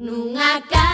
nunha casa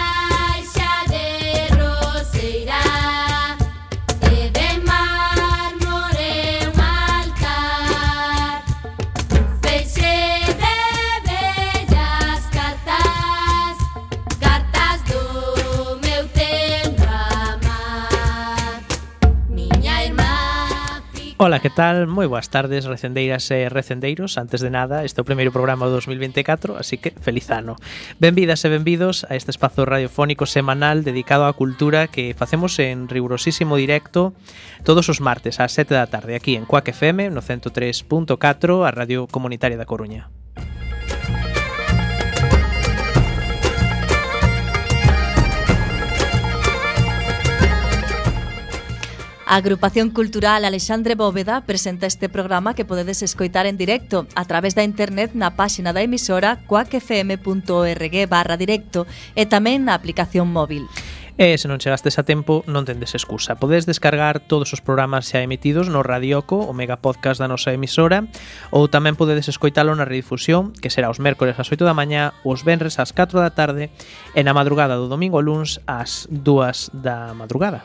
Ola, que tal? Moi boas tardes, recendeiras e recendeiros. Antes de nada, este é o primeiro programa do 2024, así que feliz ano. Benvidas e benvidos a este espazo radiofónico semanal dedicado á cultura que facemos en rigurosísimo directo todos os martes ás 7 da tarde aquí en Coac FM no 103.4, a Radio Comunitaria da Coruña. A agrupación cultural Alexandre Bóveda presenta este programa que podedes escoitar en directo a través da internet na páxina da emisora coacfm.org barra directo e tamén na aplicación móvil. E se non chegastes a tempo, non tendes excusa. Podes descargar todos os programas xa emitidos no Radioco, o mega podcast da nosa emisora, ou tamén podedes escoitalo na redifusión, que será os mércores ás 8 da mañá, os venres ás 4 da tarde e na madrugada do domingo luns ás 2 da madrugada.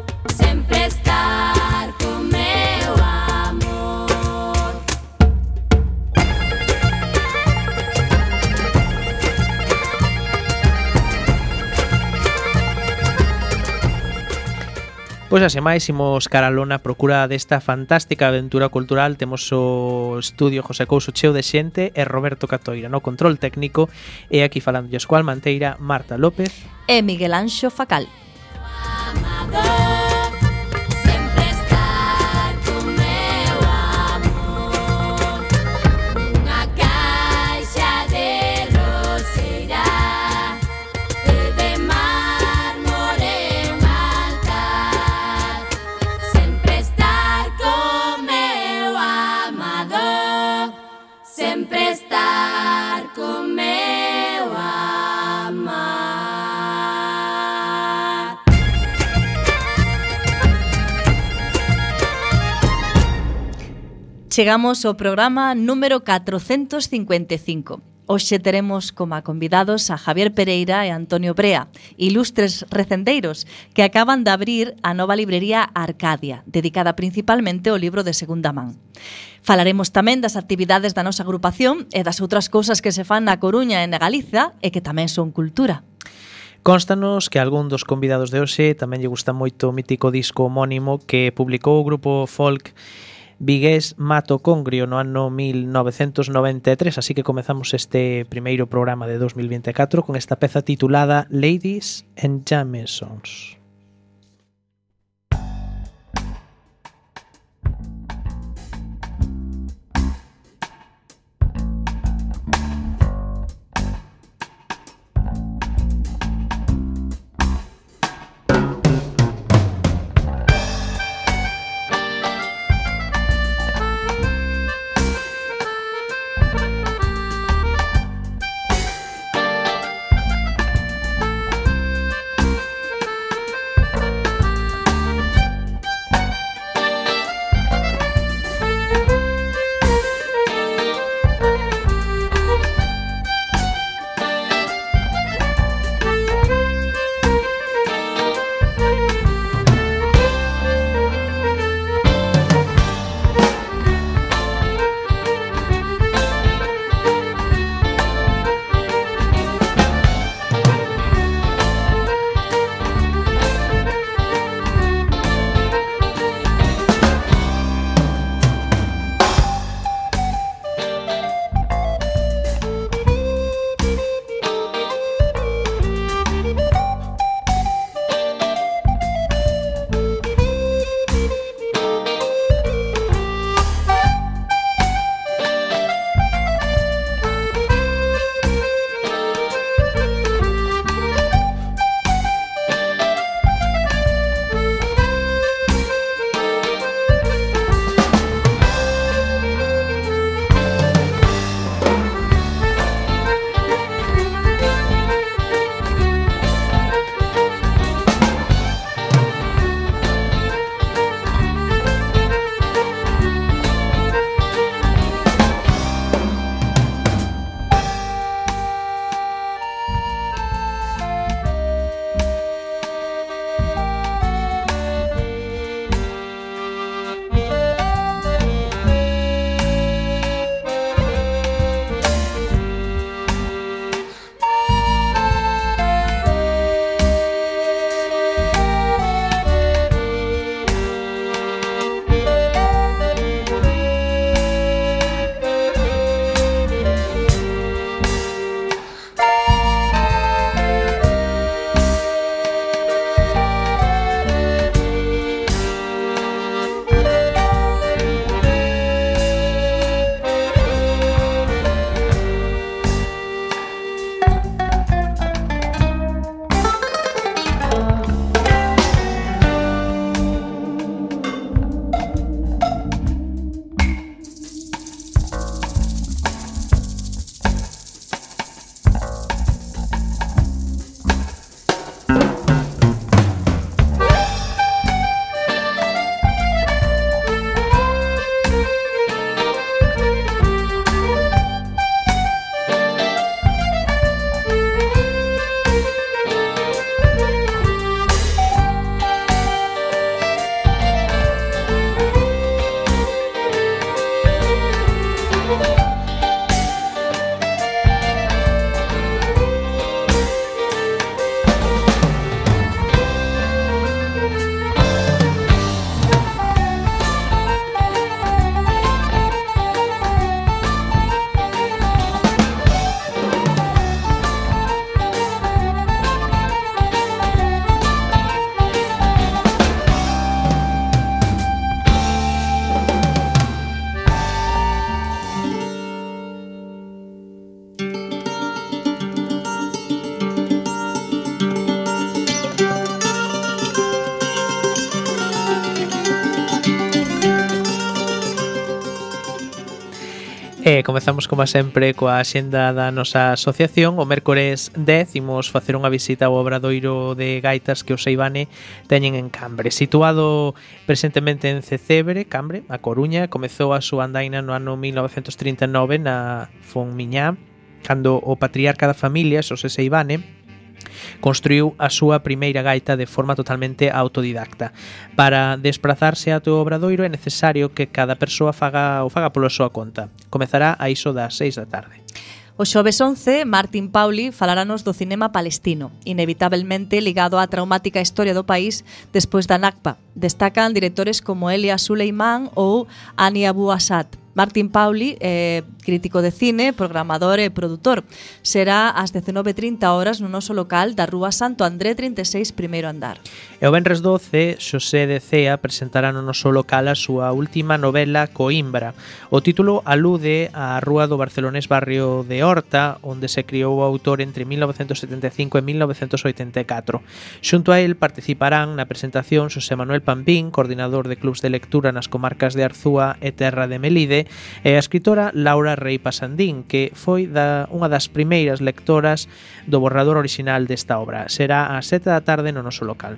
Pois asemais imos cara a lona procura desta fantástica aventura cultural. Temos o estudio José Couso cheo de xente e Roberto Catoira no control técnico. E aquí falando Escual Manteira, Marta López. E Miguel Anxo Facal. Amado. Chegamos ao programa número 455. Hoxe teremos como convidados a Javier Pereira e Antonio Brea, ilustres recendeiros que acaban de abrir a nova librería Arcadia, dedicada principalmente ao libro de segunda man. Falaremos tamén das actividades da nosa agrupación e das outras cousas que se fan na Coruña e na Galiza e que tamén son cultura. Constanos que algún dos convidados de hoxe tamén lle gusta moito o mítico disco homónimo que publicou o grupo folk Vigués Mato Congrio no ano 1993, así que comezamos este primeiro programa de 2024 con esta peza titulada Ladies and Jamesons. comezamos como sempre coa xenda da nosa asociación. O mércores 10 imos facer unha visita ao obradoiro de gaitas que o Seibane teñen en Cambre. Situado presentemente en Cecebre, Cambre, a Coruña, comezou a súa andaina no ano 1939 na Fonmiñá, cando o patriarca da familia, Xosé Seibane, Construiu a súa primeira gaita de forma totalmente autodidacta. Para desprazarse a o Obradoiro é necesario que cada persoa faga o faga pola súa conta. Comezará a iso das 6 da tarde. O xoves 11, Martin Pauli falaranos do cinema palestino, inevitablemente ligado á traumática historia do país despois da Nakba. Destacan directores como Elia Suleiman ou Ani Abu Asad. Martín Pauli, eh, crítico de cine, programador e produtor. Será ás 19.30 horas no noso local da Rúa Santo André 36, primeiro andar. E o Benres 12, Xosé de Cea presentará no noso local a súa última novela Coimbra. O título alude á Rúa do barcelonés barrio de Horta, onde se criou o autor entre 1975 e 1984. Xunto a el participarán na presentación Xosé Manuel Pampín, coordinador de clubs de lectura nas comarcas de Arzúa e Terra de Melide, E a escritora Laura Rei Pasandín, que foi da, unha das primeiras lectoras do borrador orixinal desta obra. Será a sete da tarde no noso local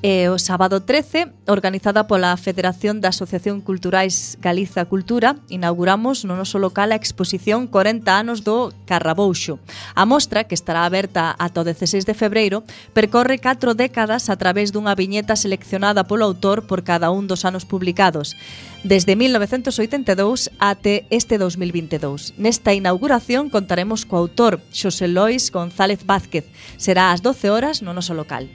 e o sábado 13, organizada pola Federación da Asociación Culturais Galiza Cultura, inauguramos no noso local a exposición 40 anos do Carrabouxo. A mostra, que estará aberta ata o 16 de febreiro, percorre 4 décadas a través dunha viñeta seleccionada polo autor por cada un dos anos publicados, desde 1982 até este 2022. Nesta inauguración contaremos co autor Xosé Lois González Vázquez. Será ás 12 horas no noso local.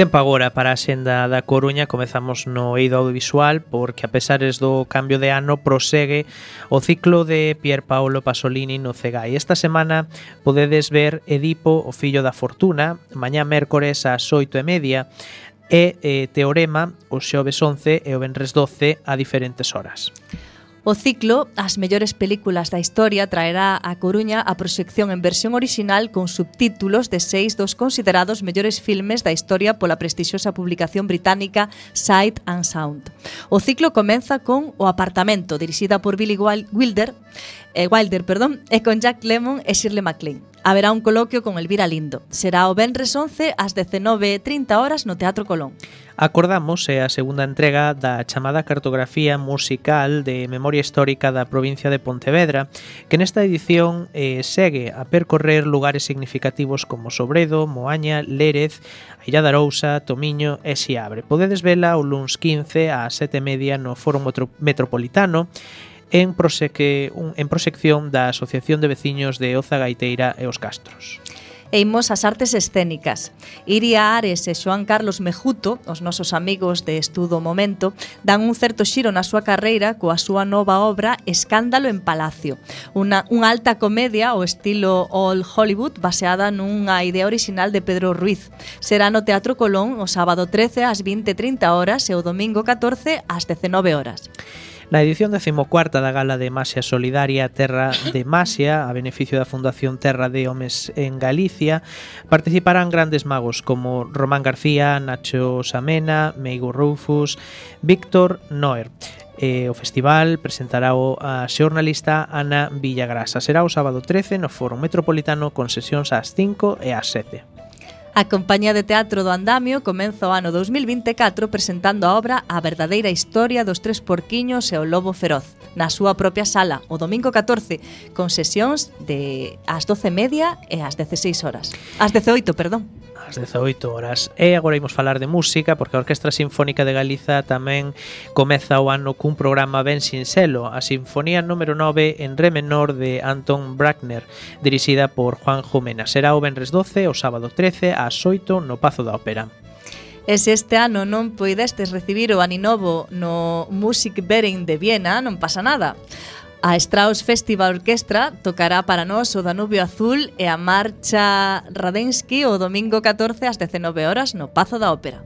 Tempo agora para a xenda da Coruña Comezamos no eido audiovisual Porque a pesares do cambio de ano Prosegue o ciclo de Pier Paolo Pasolini no Cegai. Esta semana podedes ver Edipo, o fillo da fortuna Mañá mércores ás oito e media E eh, Teorema, o xoves 11 e o venres 12 a diferentes horas. O ciclo As mellores películas da historia traerá a Coruña a proxección en versión orixinal con subtítulos de seis dos considerados mellores filmes da historia pola prestixiosa publicación británica Sight and Sound. O ciclo comeza con O apartamento, dirixida por Billy Wilder, eh, Wilder perdón, e con Jack Lemmon e Shirley MacLaine haberá un coloquio con Elvira Lindo. Será o Benres 11 ás 19.30 horas no Teatro Colón. Acordamos é a segunda entrega da chamada cartografía musical de memoria histórica da provincia de Pontevedra, que nesta edición eh, segue a percorrer lugares significativos como Sobredo, Moaña, Lérez, Aira da Arousa, Tomiño e Xiabre. Podedes vela o luns 15 ás 7.30 no Foro Metropolitano en, proseque, un, en prosección da Asociación de Veciños de Oza Gaiteira e os Castros e imos ás artes escénicas. Iria Ares e Xoan Carlos Mejuto, os nosos amigos de Estudo Momento, dan un certo xiro na súa carreira coa súa nova obra Escándalo en Palacio, unha, unha alta comedia ao estilo All Hollywood baseada nunha idea original de Pedro Ruiz. Será no Teatro Colón o sábado 13 ás 20.30 horas e o domingo 14 ás 19 horas. Na edición 14 da Gala de Masia Solidaria Terra de Masia, a beneficio da Fundación Terra de Homes en Galicia, participarán grandes magos como Román García, Nacho Samena, Meigo Rufus, Víctor Noer. E o festival presentará o a xornalista Ana Villagrasa. Será o sábado 13 no Foro Metropolitano con sesións ás 5 e ás 7. A Compañía de Teatro do Andamio comeza o ano 2024 presentando a obra A verdadeira historia dos tres porquiños e o lobo feroz na súa propia sala o domingo 14 con sesións de ás 12:30 e ás 16 horas. Ás 18, perdón ás 18 horas. E agora imos falar de música porque a Orquestra Sinfónica de Galiza tamén comeza o ano cun programa ben sinxelo, a Sinfonía número 9 en re menor de Anton Bruckner, dirixida por Juan Jomena. Será o venres 12, o sábado 13, ás 8 no Pazo da Ópera. E se este ano non poidestes recibir o Aninovo no Music Bering de Viena, non pasa nada. A Strauss Festival Orquestra tocará para nós o Danubio Azul e a Marcha Radensky o domingo 14 ás 19 horas no Pazo da Ópera.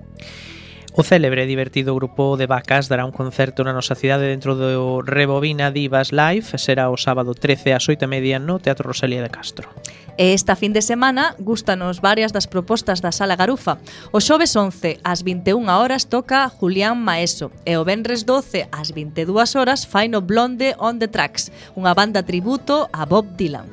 O célebre e divertido grupo de vacas dará un concerto na nosa cidade dentro do Rebobina Divas Live, será o sábado 13 ás 8 media no Teatro Rosalía de Castro. E esta fin de semana gustanos varias das propostas da Sala Garufa. O xoves 11 ás 21 horas toca Julián Maeso e o venres 12 ás 22 horas faino Blonde on the Tracks, unha banda tributo a Bob Dylan.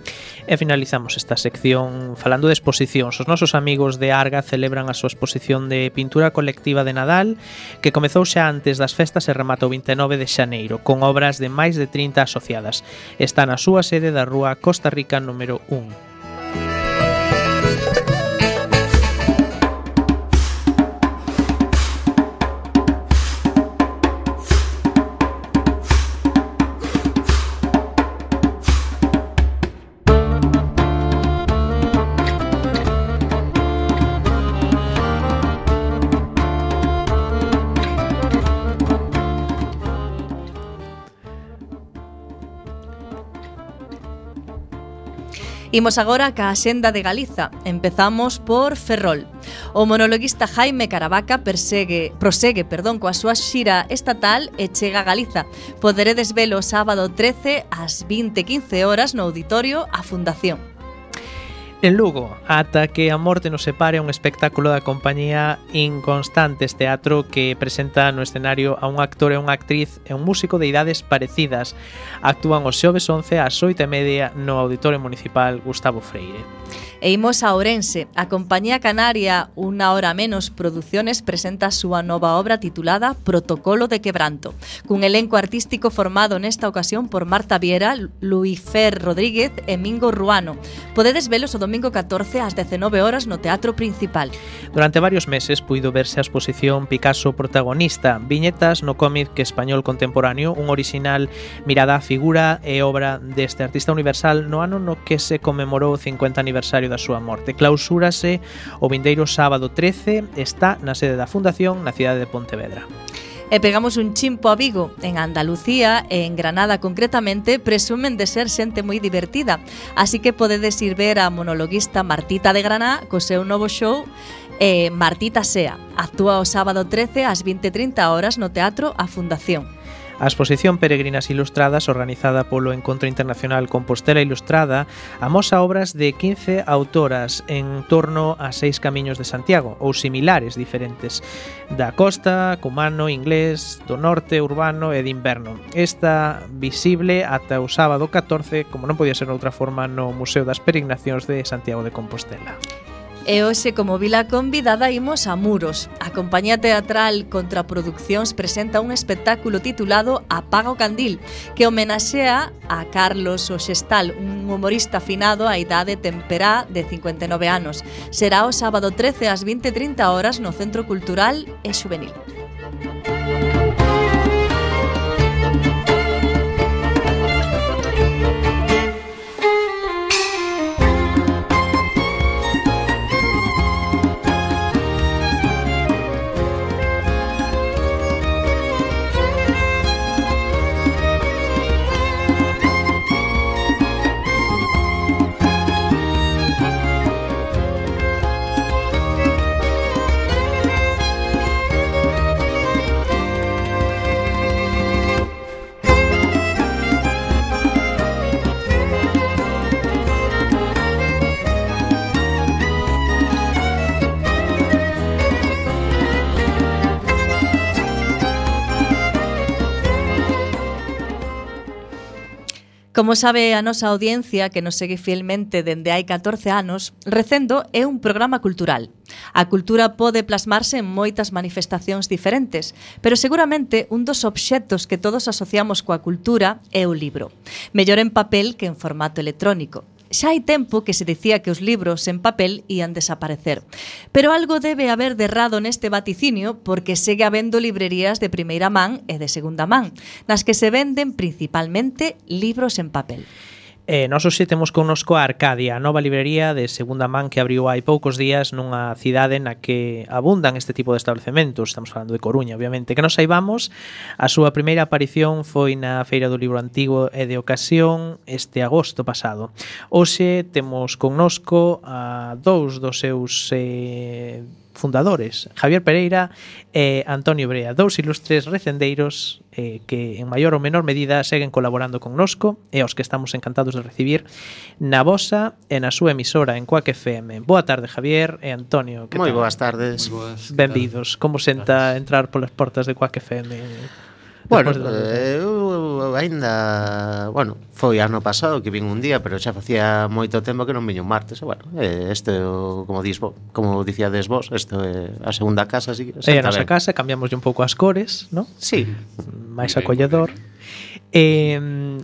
E finalizamos esta sección falando de exposicións. Os nosos amigos de Arga celebran a súa exposición de pintura colectiva de Nadal Nadal, que comezou xa antes das festas e rematou 29 de xaneiro, con obras de máis de 30 asociadas. Está na súa sede da Rúa Costa Rica número 1. Imos agora ca Axenda de Galiza. Empezamos por Ferrol. O monologuista Jaime Caravaca persegue, prosegue perdón, coa súa xira estatal e chega a Galiza. Poderedes velo sábado 13 ás 20.15 horas no auditorio A Fundación. En Lugo, ata que a morte nos separe un espectáculo da compañía Inconstantes Teatro que presenta no escenario a un actor e unha actriz e un músico de idades parecidas. Actúan os xoves 11 ás 8 e media no Auditorio Municipal Gustavo Freire. E imos a Ourense. A compañía canaria Unha Hora Menos Produciones presenta a súa nova obra titulada Protocolo de Quebranto, cun elenco artístico formado nesta ocasión por Marta Viera, Luifer Rodríguez e Mingo Ruano. Podedes velos o domingo 14 ás 19 horas no Teatro Principal. Durante varios meses puido verse a exposición Picasso Protagonista, viñetas no cómic que español contemporáneo, un original mirada a figura e obra deste artista universal no ano no que se conmemorou o 50 aniversario da súa morte. Clausúrase o vindeiro sábado 13, está na sede da Fundación na cidade de Pontevedra. E pegamos un chimpo a Vigo. En Andalucía e en Granada concretamente presumen de ser xente moi divertida. Así que podedes ir ver a monologuista Martita de Granada co seu novo show eh, Martita Sea. Actúa o sábado 13 ás 20.30 horas no Teatro A Fundación. A exposición Peregrinas Ilustradas, organizada polo Encontro Internacional Compostela Ilustrada, amosa obras de 15 autoras en torno a seis camiños de Santiago, ou similares diferentes, da costa, cumano, inglés, do norte, urbano e de inverno. Esta visible ata o sábado 14, como non podía ser outra forma, no Museo das Peregrinacións de Santiago de Compostela. E hoxe, como vila convidada, imos a Muros. A compañía teatral Contraproduccións presenta un espectáculo titulado Apaga o Candil, que homenaxea a Carlos Oxestal, un humorista afinado á idade temperá de 59 anos. Será o sábado 13 ás 20.30 horas no Centro Cultural e Xuvenil. Como sabe a nosa audiencia que nos segue fielmente dende hai 14 anos, Recendo é un programa cultural. A cultura pode plasmarse en moitas manifestacións diferentes, pero seguramente un dos obxectos que todos asociamos coa cultura é o libro, mellor en papel que en formato electrónico xa hai tempo que se dicía que os libros en papel ían desaparecer. Pero algo debe haber de errado neste vaticinio porque segue habendo librerías de primeira man e de segunda man, nas que se venden principalmente libros en papel. E nós hoxe temos connosco a Arcadia, a nova librería de segunda man que abriu hai poucos días nunha cidade na que abundan este tipo de establecementos. Estamos falando de Coruña, obviamente. Que nos saibamos, a súa primeira aparición foi na Feira do Libro Antigo e de Ocasión este agosto pasado. Hoxe temos connosco a dous dos seus eh, fundadores, Javier Pereira e Antonio Brea, dous ilustres recendeiros eh, que en maior ou menor medida seguen colaborando connosco e aos que estamos encantados de recibir na vosa e na súa emisora en Coac FM. Boa tarde, Javier e Antonio. Moi boas tardes. Moi boas. Benvidos. Como senta Gracias. entrar polas portas de Coac FM? Bueno, eh, eu aínda, bueno, foi ano pasado que vin un día, pero xa facía moito tempo que non viño un martes, e bueno, este como dis vos, como dicíades vos, isto é a segunda casa, así que É a nosa ben. casa, cambiamos un pouco as cores, ¿no? Sí, máis acolledor. Eh,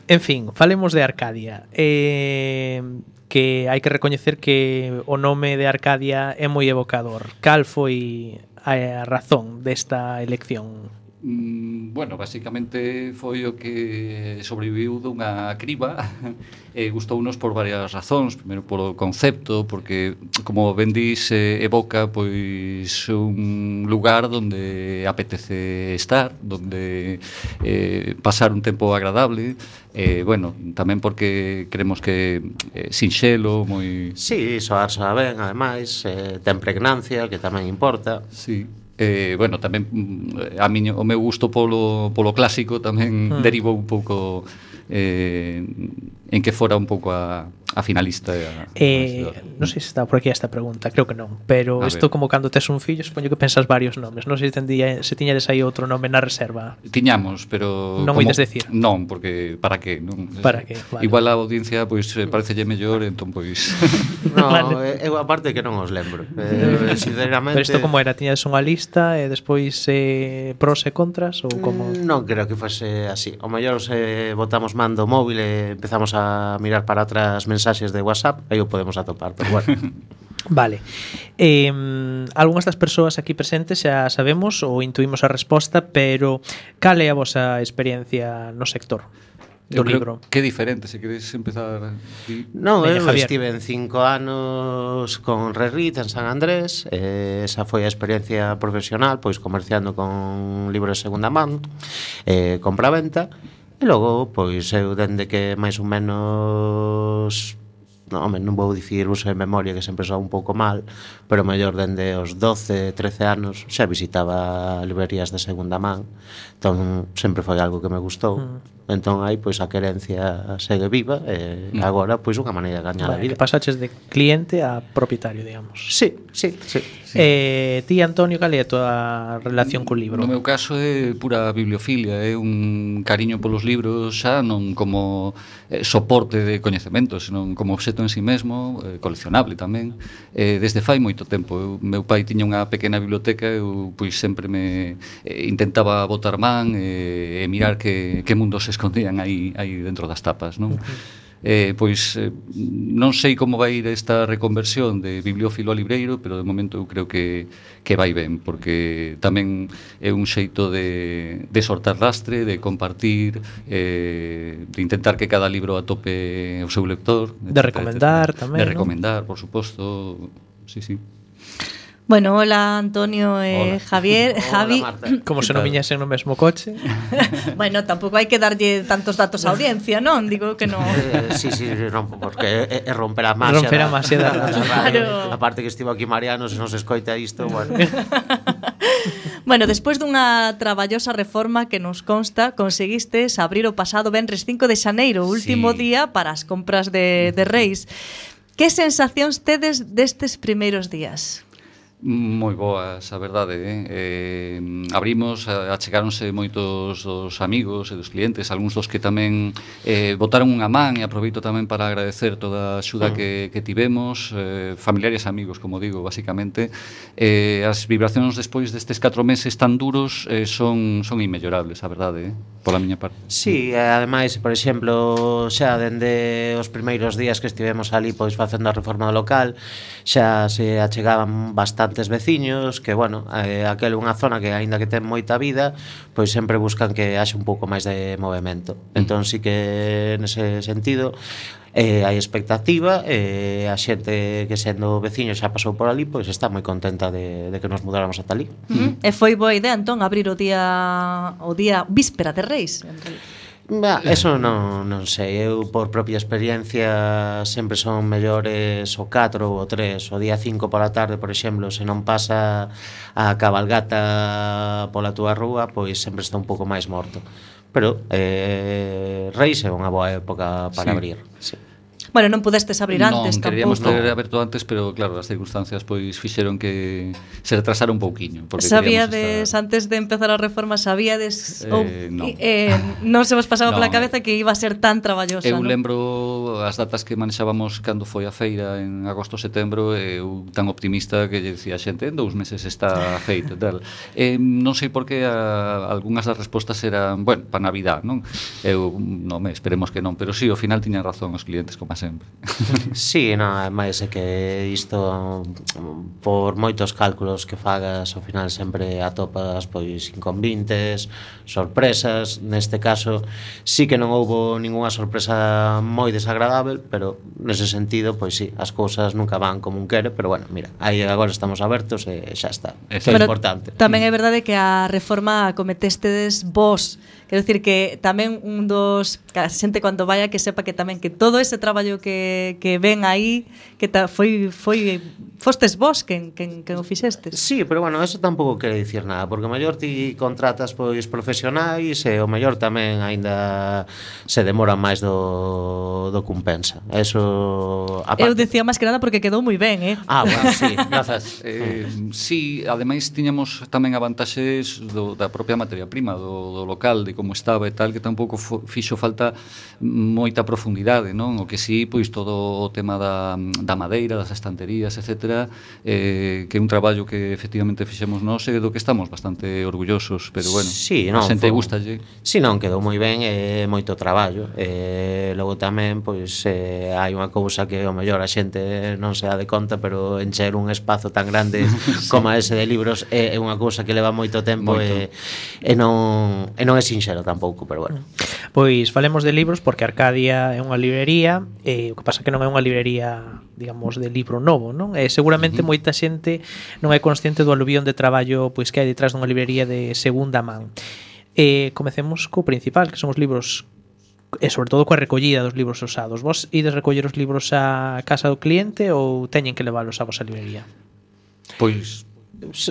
en fin, falemos de Arcadia. Eh, que hai que recoñecer que o nome de Arcadia é moi evocador. Cal foi a razón desta elección? mm, bueno, basicamente foi o que sobreviviu dunha criba e gustounos por varias razóns, primeiro polo concepto, porque como ben dis eh, evoca pois un lugar onde apetece estar, onde eh, pasar un tempo agradable, eh, bueno, tamén porque creemos que eh, sinxelo, moi... Sí, soar soa ben, ademais, eh, ten pregnancia, que tamén importa. Sí eh, bueno, tamén mm, a miño, o meu gusto polo, polo clásico tamén mm. derivou un pouco eh, en que fora un pouco a, a finalista e a, eh, Non sei se está por aquí esta pregunta, creo que non, pero a isto ver. como cando tes un fillo, supoño que pensas varios nomes, non sei se tendía, se tiñades aí outro nome na reserva. Tiñamos, pero Non como, decir. Non, porque para que, non. Para que, vale. Igual a audiencia pois eh, pues, parecelle mellor, entón pois. no, vale. Eh, eu aparte que non os lembro. Eh, sinceramente. Pero isto como era, tiñades unha lista e despois eh, pros e contras ou como mm, Non creo que fose así. O mellor se eh, botamos mando móvil e empezamos a mirar para atrás mensaxes mensaxes de WhatsApp, aí o podemos atopar, pero bueno. Vale. Eh, algunhas das persoas aquí presentes xa sabemos ou intuímos a resposta, pero cal é a vosa experiencia no sector? do eu libro. Que diferente, se queres empezar... Non, eu Javier. estive en cinco anos con Rerrit en San Andrés, eh, esa foi a experiencia profesional, pois comerciando con libros de segunda man, eh, compra-venta, e E logo, pois, eu dende que máis ou menos no, home, non vou dicir uso de memoria que sempre son un pouco mal, pero mellor dende os 12, 13 anos xa visitaba librerías de segunda man, entón sempre foi algo que me gustou. Mm entón aí pois a querencia segue viva e mm. agora pois unha maneira de gañar vale, a vida. Que pasaches de cliente a propietario, digamos. Sí, sí, sí. sí. Eh, ti Antonio, cal é a tua relación no, co libro? No meu caso é pura bibliofilia, é un cariño polos libros xa non como eh, soporte de coñecemento, senón como obxeto en si sí mesmo, eh, coleccionable tamén. Eh, desde fai moito tempo, eu, meu pai tiña unha pequena biblioteca, eu pois sempre me eh, intentaba botar man eh, e mirar que que mundo se escondían aí, aí dentro das tapas, non? Eh, pois eh, non sei como vai ir esta reconversión de bibliófilo a libreiro, pero de momento eu creo que, que vai ben, porque tamén é un xeito de, de sortar lastre, de compartir, eh, de intentar que cada libro atope o seu lector. De recomendar tamén. De recomendar, ¿no? por suposto, sí, sí. Bueno, hola Antonio e eh, Javier, hola, Javi. Marta. Como se non viñasen no mesmo coche. bueno, tampouco hai que darlle tantos datos á audiencia, non? Digo que non. Eh, sí, sí, non, porque é, é romper a masia. Romper a masia da, da, da, radio. Claro. A parte que estivo aquí Mariano, se non se escoita isto, bueno. bueno, despois dunha traballosa reforma que nos consta, conseguistes abrir o pasado venres 5 de xaneiro, último sí. día para as compras de, de Reis. Que sensacións tedes destes primeiros días? Moi boas, a verdade. Eh? eh abrimos, achegáronse moitos dos amigos e dos clientes, algúns dos que tamén eh, botaron unha man e aproveito tamén para agradecer toda a axuda que, que tivemos, eh, familiares e amigos, como digo, basicamente. Eh, as vibracións despois destes 4 meses tan duros eh, son, son inmellorables, a verdade, eh? pola miña parte. Sí, e ademais, por exemplo, xa dende os primeiros días que estivemos ali pois facendo a reforma do local, xa se achegaban bastante bastantes veciños, que, bueno, eh, aquel é unha zona que, aínda que ten moita vida, pois sempre buscan que haxe un pouco máis de movimento. Mm. Entón, sí que, nese sentido, eh, hai expectativa e eh, a xente que sendo veciño xa pasou por ali pois está moi contenta de, de que nos mudáramos ata ali. Mm-hmm. Mm -hmm. E foi boa idea entón abrir o día o día víspera de Reis, en realidad. Bah, eso non, non sei, eu por propia experiencia sempre son mellores o 4 ou o 3, o día 5 pola tarde, por exemplo, se non pasa a cabalgata pola túa rúa, pois sempre está un pouco máis morto. Pero eh, Reis é unha boa época para sí. abrir. Sí. Bueno, non pudestes abrir antes non, tampouco. Non, queríamos ter aberto antes, pero claro, as circunstancias pois fixeron que se retrasara un pouquiño. Porque sabíades, estar... antes de empezar a reforma, sabíades... Eh, ou, non. Eh, non se vos pasaba no. pola cabeza que iba a ser tan traballosa, Eu non? lembro as datas que manexábamos cando foi a feira en agosto-setembro, eu tan optimista que lle dicía a xente, en dous meses está feito, tal. Eh, non sei por que a, algunhas das respostas eran, bueno, para Navidad, non? Eu, non, esperemos que non, pero sí, ao final tiñan razón os clientes como a sempre. Sí, non, máis é que isto por moitos cálculos que fagas ao final sempre atopas pois inconvintes, sorpresas, neste caso sí que non houbo ningunha sorpresa moi desagradável, pero nese sentido pois sí, as cousas nunca van como un quere, pero bueno, mira, aí agora estamos abertos e xa está. É importante. Tamén é verdade que a reforma cometestedes vos Quero dicir que tamén un dos que a xente cando vaya que sepa que tamén que todo ese traballo que, que ven aí que ta, foi foi fostes vos que, que, quen o fixestes. Sí, pero bueno, eso tampouco quere dicir nada, porque maior ti contratas pois profesionais e o mellor tamén aínda se demora máis do, do compensa. Eso aparte. Eu decía máis que nada porque quedou moi ben, eh? Ah, bueno, sí, grazas. eh, sí, ademais tiñamos tamén avantaxes vantaxes do, da propia materia prima, do, do local, de como estaba e tal, que tampouco fixo falta moita profundidade, non? O que sí, pois todo o tema da, da madeira, das estanterías, etc, eh, que é un traballo que efectivamente fixemos nós e do que estamos bastante orgullosos, pero bueno, sí, non, a xente foi... gustalle. Si sí, non, quedou moi ben, é eh, moito traballo. Eh, logo tamén, pois, eh, hai unha cousa que o mellor a xente non se dá de conta, pero encher un espazo tan grande sí. como ese de libros é, é unha cousa que leva moito tempo moito. E, e non e non é sinxelo fixera tampouco, pero bueno. Pois falemos de libros porque Arcadia é unha librería, e o que pasa que non é unha librería, digamos, de libro novo, non? E seguramente uh -huh. moita xente non é consciente do aluvión de traballo pois que hai detrás dunha librería de segunda man. Eh, comecemos co principal, que son os libros e sobre todo coa recollida dos libros usados. Vos ides recoller os libros á casa do cliente ou teñen que leválos á vosa librería? Pois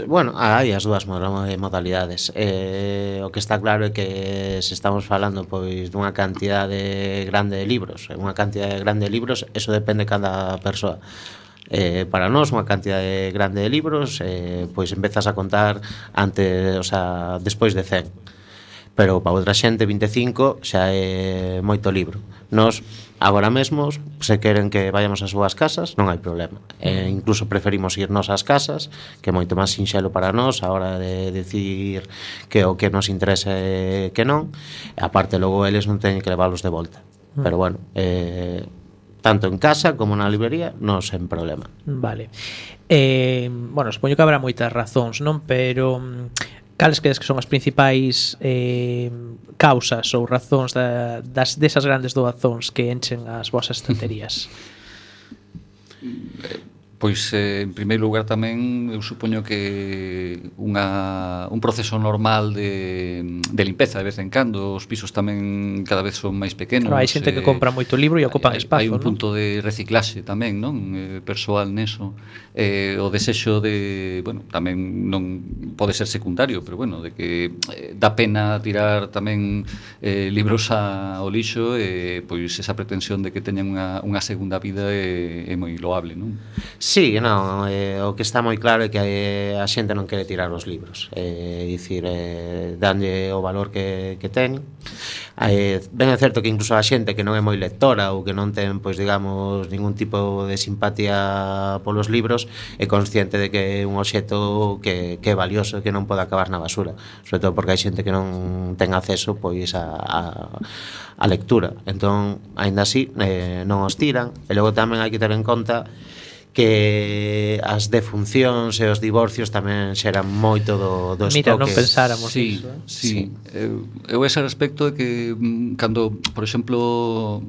Bueno, ah, hai as dúas modalidades. Eh, O que está claro é que se estamos falando pois dunha cantidade grande de libros. Unha cantidade grande de libros, eso depende de cada persoa. Eh, para nós unha cantidade grande de libros eh, pois empezas a contar ante, o sea, despois de 100 pero para outra xente 25 xa é moito libro. Nos agora mesmo se queren que vayamos ás súas casas, non hai problema. E incluso preferimos irnos ás casas, que é moito máis sinxelo para nós a hora de decir que o que nos interesa e que non. E aparte logo eles non teñen que leválos de volta. Mm. Pero bueno, eh, tanto en casa como na librería, non sen problema. Vale. Eh, bueno, supoño que habrá moitas razóns, non? Pero mm, cales crees que son as principais eh, causas ou razóns da, das, desas grandes doazóns que enchen as vosas estanterías? Pois, eh, en primeiro lugar, tamén, eu supoño que unha, un proceso normal de, de limpeza de vez en cando, os pisos tamén cada vez son máis pequenos. Claro, hai xente eh, que compra moito libro e ocupan hai, espazo, Hai un ¿no? punto de reciclaxe tamén, non? Eh, persoal neso. Eh, o desexo de, bueno, tamén non pode ser secundario, pero bueno, de que eh, dá pena tirar tamén eh, libros a, ao lixo, eh, pois esa pretensión de que teñan unha, unha segunda vida é, é moi loable, non? Sí, non, eh, o que está moi claro é que eh, a xente non quere tirar os libros. Eh, dicir, eh, danlle o valor que, que ten. Eh, ben é certo que incluso a xente que non é moi lectora ou que non ten, pois digamos ningún tipo de simpatía polos libros é consciente de que é un obxeto que, que é valioso que non pode acabar na basura. Sobre todo porque hai xente que non ten acceso pois a, a, a lectura. Entón, aínda así, eh, non os tiran. E logo tamén hai que ter en conta que as defuncións e os divorcios tamén xeran moito do, dos Mira, toques. non pensáramos sí, iso. Eh? Sí, sí. Eh, eu, eu ese respecto de que mm, cando, por exemplo,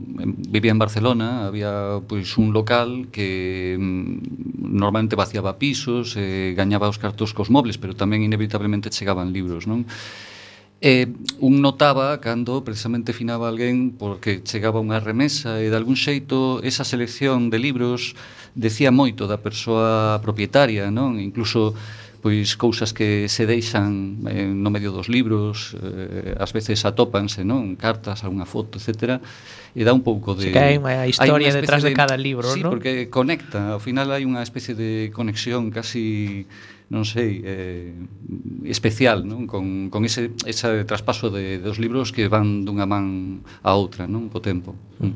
vivía en Barcelona, había pois un local que mm, normalmente vaciaba pisos, eh, gañaba os cartos cos mobles, pero tamén inevitablemente chegaban libros, non? E un notaba cando precisamente finaba alguén porque chegaba unha remesa e de algún xeito esa selección de libros decía moito da persoa propietaria, non? Incluso pois cousas que se deixan eh, no medio dos libros, eh, ás veces atópanse, non? Cartas, algunha foto, etc. E dá un pouco de... Se que hai unha historia hai detrás de, de cada libro, sí, non? Sí, porque conecta, ao final hai unha especie de conexión casi non sei, eh, especial, non? Con, con ese, ese traspaso de, dos libros que van dunha man a outra, non? Co tempo. Mm.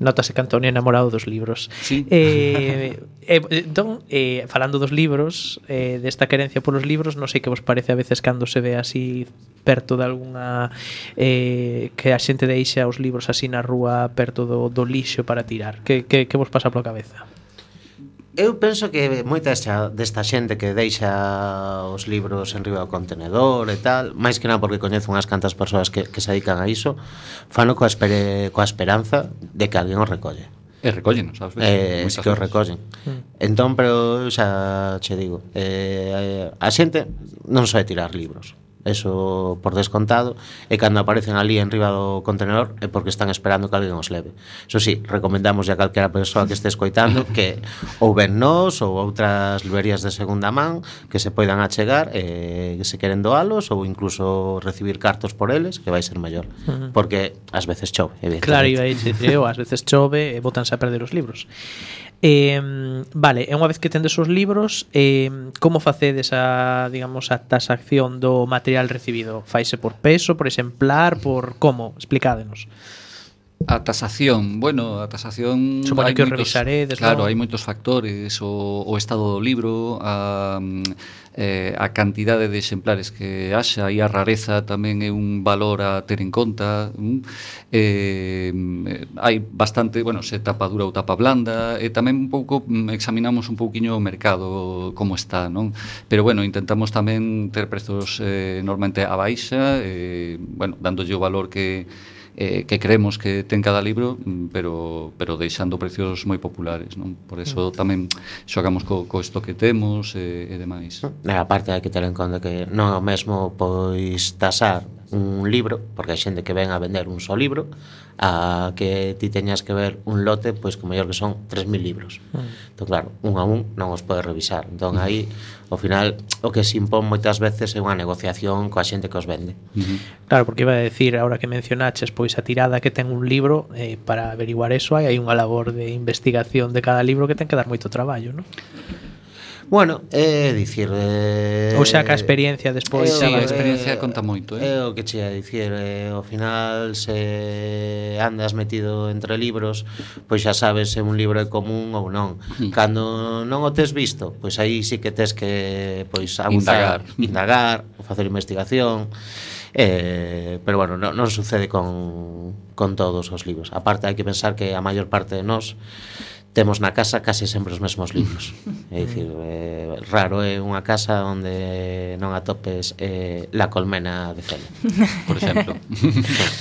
Notase que Antonio enamorado dos libros. Sí. Eh, eh, don, eh, falando dos libros, eh, desta querencia polos libros, non sei que vos parece a veces cando se ve así perto de algunha eh, que a xente deixa os libros así na rúa perto do, do lixo para tirar. Que, que, que vos pasa pola cabeza? Eu penso que moita xa desta xente que deixa os libros en riba do contenedor e tal, máis que nada porque coñezo unhas cantas persoas que, que se dedican a iso, fano coa, espere, coa esperanza de que alguén os recolle. E recollen, sabes? Eh, que os recollen. Mm. Entón, pero xa che digo, eh, a xente non sabe tirar libros eso por descontado, e cando aparecen ali en riba do contenedor é porque están esperando que alguén os leve. Eso sí, recomendamos a calquera persoa que este escoitando que ou ben nós ou outras librerías de segunda man que se poidan achegar e que se queren doalos ou incluso recibir cartos por eles que vai ser mellor, uh -huh. porque ás veces chove, evidentemente. Claro, iba a dicir, eh, ás veces chove e botanse a perder os libros. Eh, vale, e unha vez que tendes os libros, eh, como facedes a, digamos, a tasación do material recibido? Faise por peso, por exemplar, por como? Explicádenos. A tasación, bueno, a tasación Supoño que moitos, revisaredes, Claro, non? hai moitos factores o, o estado do libro a, eh, a cantidade de exemplares que haxa e a rareza tamén é un valor a ter en conta eh, hai bastante, bueno, se tapa dura ou tapa blanda e tamén un pouco mm, examinamos un pouquiño o mercado como está, non? Pero bueno, intentamos tamén ter prezos eh, normalmente a baixa eh, bueno, dándolle o valor que eh, que creemos que ten cada libro, mm, pero pero deixando precios moi populares, non? Por eso mm. tamén xogamos co, co esto que temos e, e demais. Na parte hai que ter en conta que non é o mesmo pois tasar un libro, porque hai xente que ven a vender un só libro, a que ti teñas que ver un lote, pois que mellor que son 3.000 libros. Uh -huh. Entón, claro, un a un non os podes revisar. Entón, aí, ao final, o que se impón moitas veces é unha negociación coa xente que os vende. Uh -huh. Claro, porque iba a decir, ahora que mencionaches, pois a tirada que ten un libro, eh, para averiguar eso hai, hai unha labor de investigación de cada libro que ten que dar moito traballo, non? Bueno, é eh, dicir eh, Ou xa que a experiencia despois eh, sí, a experiencia eh, conta moito eh? É eh, o que che a dicir eh, Ao final, se andas metido entre libros Pois xa sabes se un libro é común ou non mm. Cando non o tes visto Pois aí sí que tes que pois, abusar, Indagar hmm. Indagar, facer investigación Eh, pero bueno, non, non sucede con, con todos os libros Aparte hai que pensar que a maior parte de nós temos na casa case sempre os mesmos libros. É dicir, eh, raro é unha casa onde non atopes eh, La colmena de Cela, por exemplo.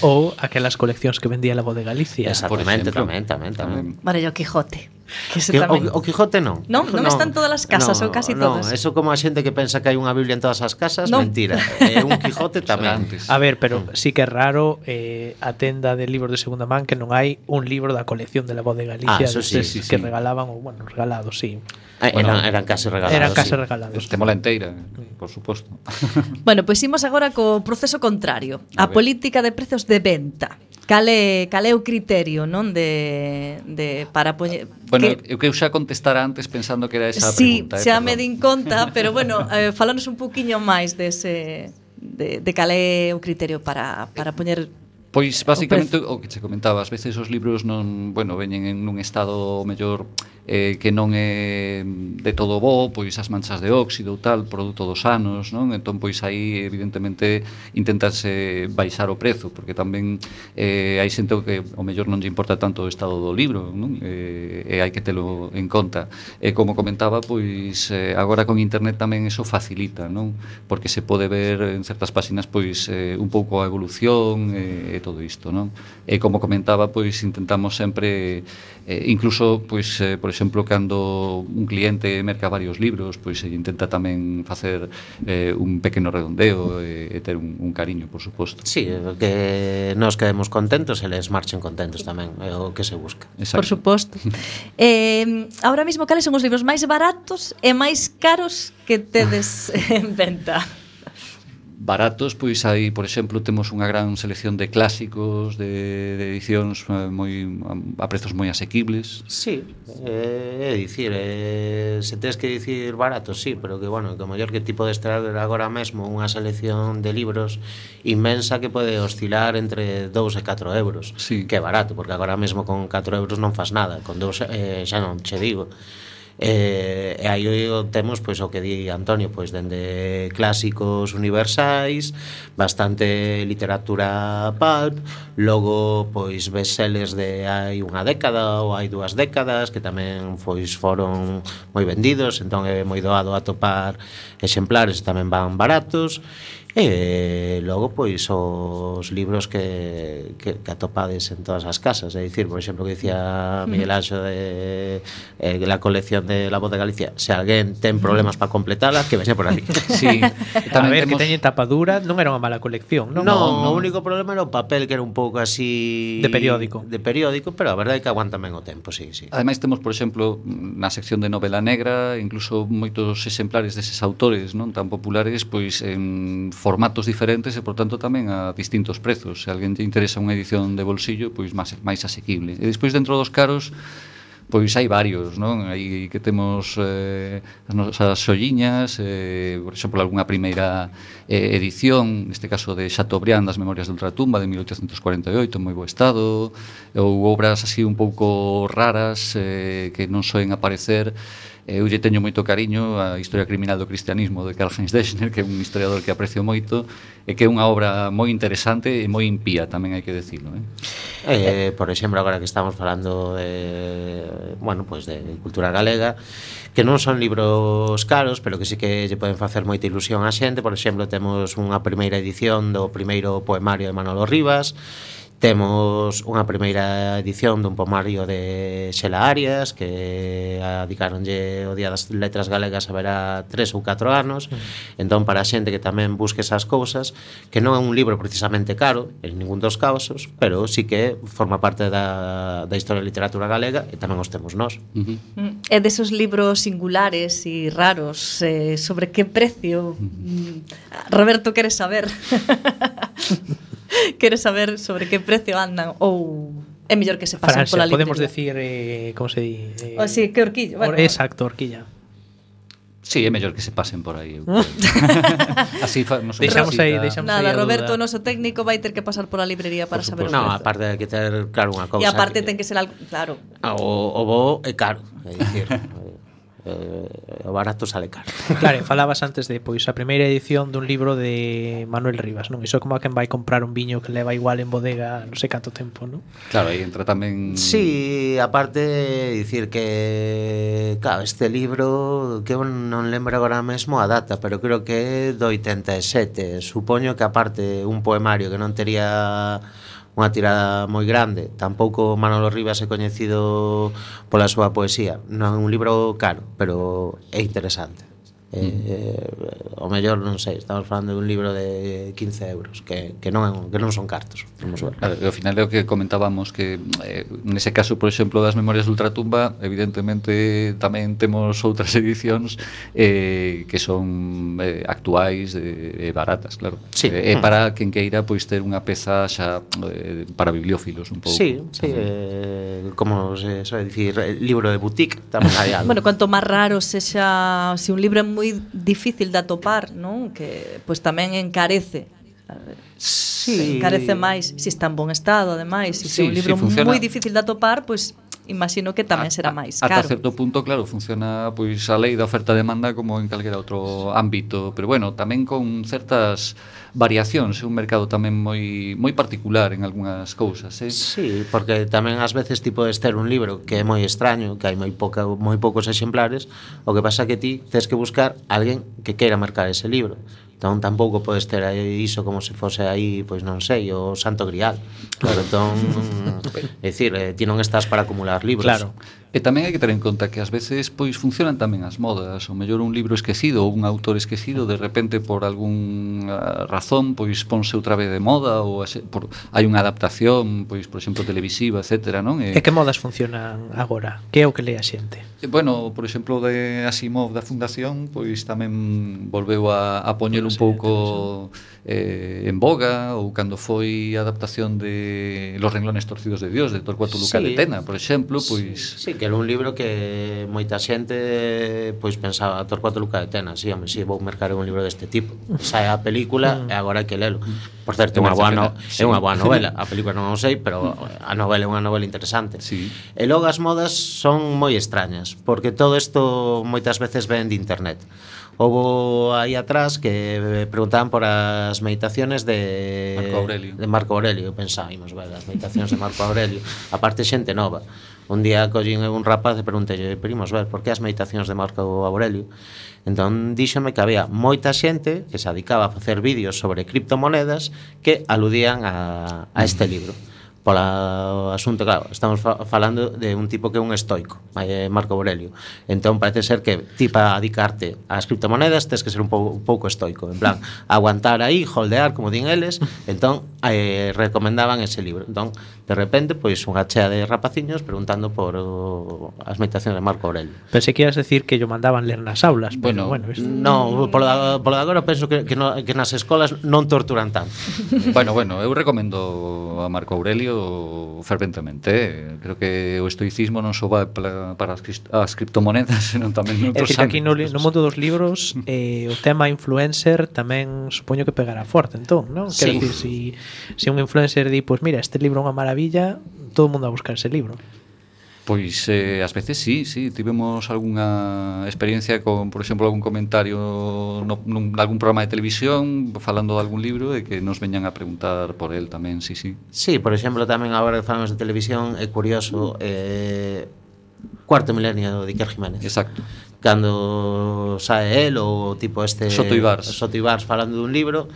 Ou aquelas coleccións que vendía la Voz de Galicia. Exactamente, tamén, tamén, tamén. Bueno, o Quijote. Que se que, tamén. O, o Quijote non. Non, non, non están todas as casas, non, ou casi non, todas. Eso como a xente que pensa que hai unha Biblia en todas as casas, non. mentira. É un Quijote tamén. a ver, pero mm. sí que é raro eh, a tenda de libros de segunda man que non hai un libro da colección de la voz de Galicia ah, eso sí, sí, sí, que sí. regalaban, ou bueno, regalado, sí. Ah, bueno, eran, eran case regalados. Eran case sí. regalados. Temola enteira, eh, por suposto. bueno, pois pues imos agora co proceso contrario, a, a política de prezos de venta. Cal é, cal é o criterio, non, de, de para poñer... Bueno, que... eu que xa contestara antes pensando que era esa sí, pregunta. Sí, eh, xa perdón. me din conta, pero bueno, eh, falanos un poquinho máis dese... De de, de cal é o criterio para, para poñer Pois basicamente o, o que che comentaba, ás veces os libros non, bueno, veñen en un estado mellor eh, que non é de todo bo, pois as manchas de óxido ou tal, produto dos anos, non? Entón pois aí evidentemente intentarse baixar o prezo, porque tamén eh, hai xente que o mellor non lle importa tanto o estado do libro, non? Eh, e hai que telo en conta. E como comentaba, pois eh, agora con internet tamén eso facilita, non? Porque se pode ver en certas páxinas pois eh, un pouco a evolución, eh, de todo isto, non? E como comentaba, pois intentamos sempre eh, incluso pois eh, por exemplo, cando un cliente merca varios libros, pois eh, intenta tamén facer eh, un pequeno redondeo e, e ter un, un cariño, por suposto. Sí, que nós quedemos contentos e les marchen contentos tamén, é o que se busca. Exacto. Por suposto. eh, ahora mismo cales son os libros máis baratos e máis caros que tedes en venta? baratos, pois hai, por exemplo, temos unha gran selección de clásicos, de, de edicións eh, moi a prezos moi asequibles. Sí, eh, é dicir, eh, se tes que dicir barato, sí, pero que, bueno, que o mellor que tipo de estrada agora mesmo unha selección de libros inmensa que pode oscilar entre 2 e 4 euros, sí. que é barato, porque agora mesmo con 4 euros non fas nada, con 2 eh, xa non che digo eh, e aí temos pois, o que di Antonio, pois, dende clásicos universais, bastante literatura pulp, logo pois bestsellers de hai unha década ou hai dúas décadas que tamén pois foron moi vendidos, entón é moi doado atopar exemplares, tamén van baratos. E logo, pois, os libros que, que, que atopades en todas as casas. É dicir, por exemplo, que dicía Miguel Anxo de eh, la colección de La Voz de Galicia. Se alguén ten problemas para completala, que vexe por ali. Sí. Tamén a ver, temos... que teñen tapa dura, non era unha mala colección, non? Non, no. o único problema era o papel, que era un pouco así... De periódico. De periódico, pero a verdade é que aguanta ben o tempo, sí, sí. Ademais, temos, por exemplo, na sección de novela negra, incluso moitos exemplares deses autores non tan populares, pois, en formatos diferentes e, por tanto, tamén a distintos prezos. Se alguén te interesa unha edición de bolsillo, pois máis, máis asequible. E despois, dentro dos caros, pois hai varios, non? Aí que temos eh, as nosas xolliñas, eh, por exemplo, algunha primeira eh, edición, neste caso de Chateaubriand das Memorias de Ultratumba de 1848, moi bo estado, ou obras así un pouco raras eh, que non soen aparecer Eh, eu lle teño moito cariño a Historia Criminal do Cristianismo de Karl Heinz Deschner, que é un historiador que aprecio moito, e que é unha obra moi interesante e moi impía, tamén hai que decirlo. Eh? Eh, por exemplo, agora que estamos falando de, bueno, pues de cultura galega, que non son libros caros, pero que sí que lle poden facer moita ilusión a xente. Por exemplo, temos unha primeira edición do primeiro poemario de Manolo Rivas, Temos unha primeira edición dun pomario de Xela Arias que adicaronlle o Día das Letras Galegas a verá tres ou catro anos. Mm. Entón para a xente que tamén busque esas cousas que non é un libro precisamente caro en ningún dos casos pero sí que forma parte da, da historia da literatura galega e tamén os temos nós. Uh -huh. Mm. É desos libros singulares e raros eh, sobre que precio. Mm, Roberto queres saber? quere saber sobre que precio andan ou é mellor que se pasen Francia, pola literatura. podemos decir, eh, como se di? Eh, o sí, que horquilla. Bueno. Exacto, horquilla. Sí, é mellor que se pasen por aí. así fa, nos deixamos aí, deixamos Nada, aí Roberto, o noso técnico vai ter que pasar pola librería para saber. No, aparte de que ter claro unha cousa. E aparte que... ten que ser algo, claro. Ah, o, o bo é caro, é dicir, eh, o barato sale caro. Claro, falabas antes de pois a primeira edición dun libro de Manuel Rivas, non? Iso é como a quen vai comprar un viño que leva igual en bodega non sei canto tempo, non? Claro, aí entra tamén Sí, aparte dicir que claro, este libro que eu non lembro agora mesmo a data, pero creo que é do 87. Supoño que aparte un poemario que non tería unha tirada moi grande. Tampouco Manolo Rivas é coñecido pola súa poesía. Non é un libro caro, pero é interesante. Eh, mm. eh o mellor non sei, estamos falando dun libro de 15 euros que, que non que non son cartos. Vamos ver. Claro, ao final é o que comentábamos que eh, nese caso, por exemplo, das Memorias de Ultratumba, evidentemente tamén temos outras edicións eh, que son eh, actuais e eh, baratas, claro. Sí. Eh, é para mm. quen queira pois ter unha peza xa eh, para bibliófilos un pouco. Sí, sí, eh, como se sabe dicir, libro de boutique tamén hai algo. bueno, cuanto máis raro sexa se un libro é moi difícil de atopar, non? Que pois tamén encarece Sí. encarece máis, se si está en bon estado ademais, se si sí, é un libro sí, funciona... moi difícil de atopar, pois imagino que tamén será máis caro. Ata certo punto, claro, funciona pois a lei da oferta e demanda como en calquera outro ámbito, pero bueno, tamén con certas variacións, é un mercado tamén moi moi particular en algunhas cousas, eh? Sí, porque tamén ás veces tipo de ester un libro que é moi extraño, que hai moi pouca moi poucos exemplares, o que pasa que ti tes que buscar alguén que queira marcar ese libro. Entón tampouco podes ter iso como se fose aí, pois non sei, o Santo Grial claro, entón, é dicir, eh, ti non estás para acumular libros. Claro. E tamén hai que ter en conta que ás veces pois funcionan tamén as modas, ou mellor un libro esquecido ou un autor esquecido de repente por algún razón pois ponse outra vez de moda ou ase, por, hai unha adaptación, pois por exemplo televisiva, etcétera, non? E, e que modas funcionan agora? Que é o que lea a xente? E, bueno, por exemplo de Asimov da Fundación, pois tamén volveu a, a poñer un pouco eh, en boga ou cando foi a adaptación de Eh, Los renglones torcidos de Dios de Torcuato Luca sí, de Tena, por exemplo, pois sí, sí, que era un libro que moita xente pois pensaba Torcuato Luca de Tena, si, sí, home, si sí, vou mercar un libro deste tipo. Esa é a película mm. e agora hai que lelo. Por certo, é unha boa, no, é unha boa novela, a película non o sei, pero a novela é unha novela interesante. Sí. E logo as modas son moi extrañas, porque todo isto moitas veces ven de internet. Houve aí atrás que preguntaban por as meditaciones de Marco Aurelio. De Marco Aurelio, pensábamos, vale, as meditacións de Marco Aurelio, aparte xente nova. Un día collín un rapaz e preguntei, primos, ver, por que as meditacións de Marco Aurelio? Entón díxome que había moita xente que se adicaba a facer vídeos sobre criptomonedas que aludían a, a este libro pola asunto, claro, estamos fa falando de un tipo que é un estoico, eh, Marco Aurelio. Entón parece ser que ti para adicarte ás criptomonedas tes que ser un, pouco, un pouco estoico, en plan, aguantar aí, holdear, como din eles, entón eh, recomendaban ese libro. Entón de repente, pois unha chea de rapaciños preguntando por o, as meditacións de Marco Aurelio. Pensei que ibas decir que yo mandaban ler nas aulas, bueno, pero bueno, es... No, polo da, polo de agora penso que, que, no, que nas escolas non torturan tanto. bueno, bueno, eu recomendo a Marco Aurelio ferventemente, eh? creo que o estoicismo non só vai para, para as, as criptomonedas, senón tamén noutros ámbitos. Aquí no, li, no mundo dos libros eh, o tema influencer tamén supoño que pegará forte, entón, non? Quero sí. decir, si, si un influencer di, pois pues mira, este libro é unha maravilla Maravilla, todo o mundo a buscar ese libro. Pois eh, ás veces sí, sí, tivemos algunha experiencia con, por exemplo, algún comentario no, nun, algún programa de televisión falando de algún libro e que nos veñan a preguntar por el tamén, sí, sí. Sí, por exemplo, tamén agora que falamos de televisión é curioso eh, cuarto milenio de Iker Jiménez. Exacto. Cando sae el ou tipo este Soto Ibars, Soto Ibars falando dun libro,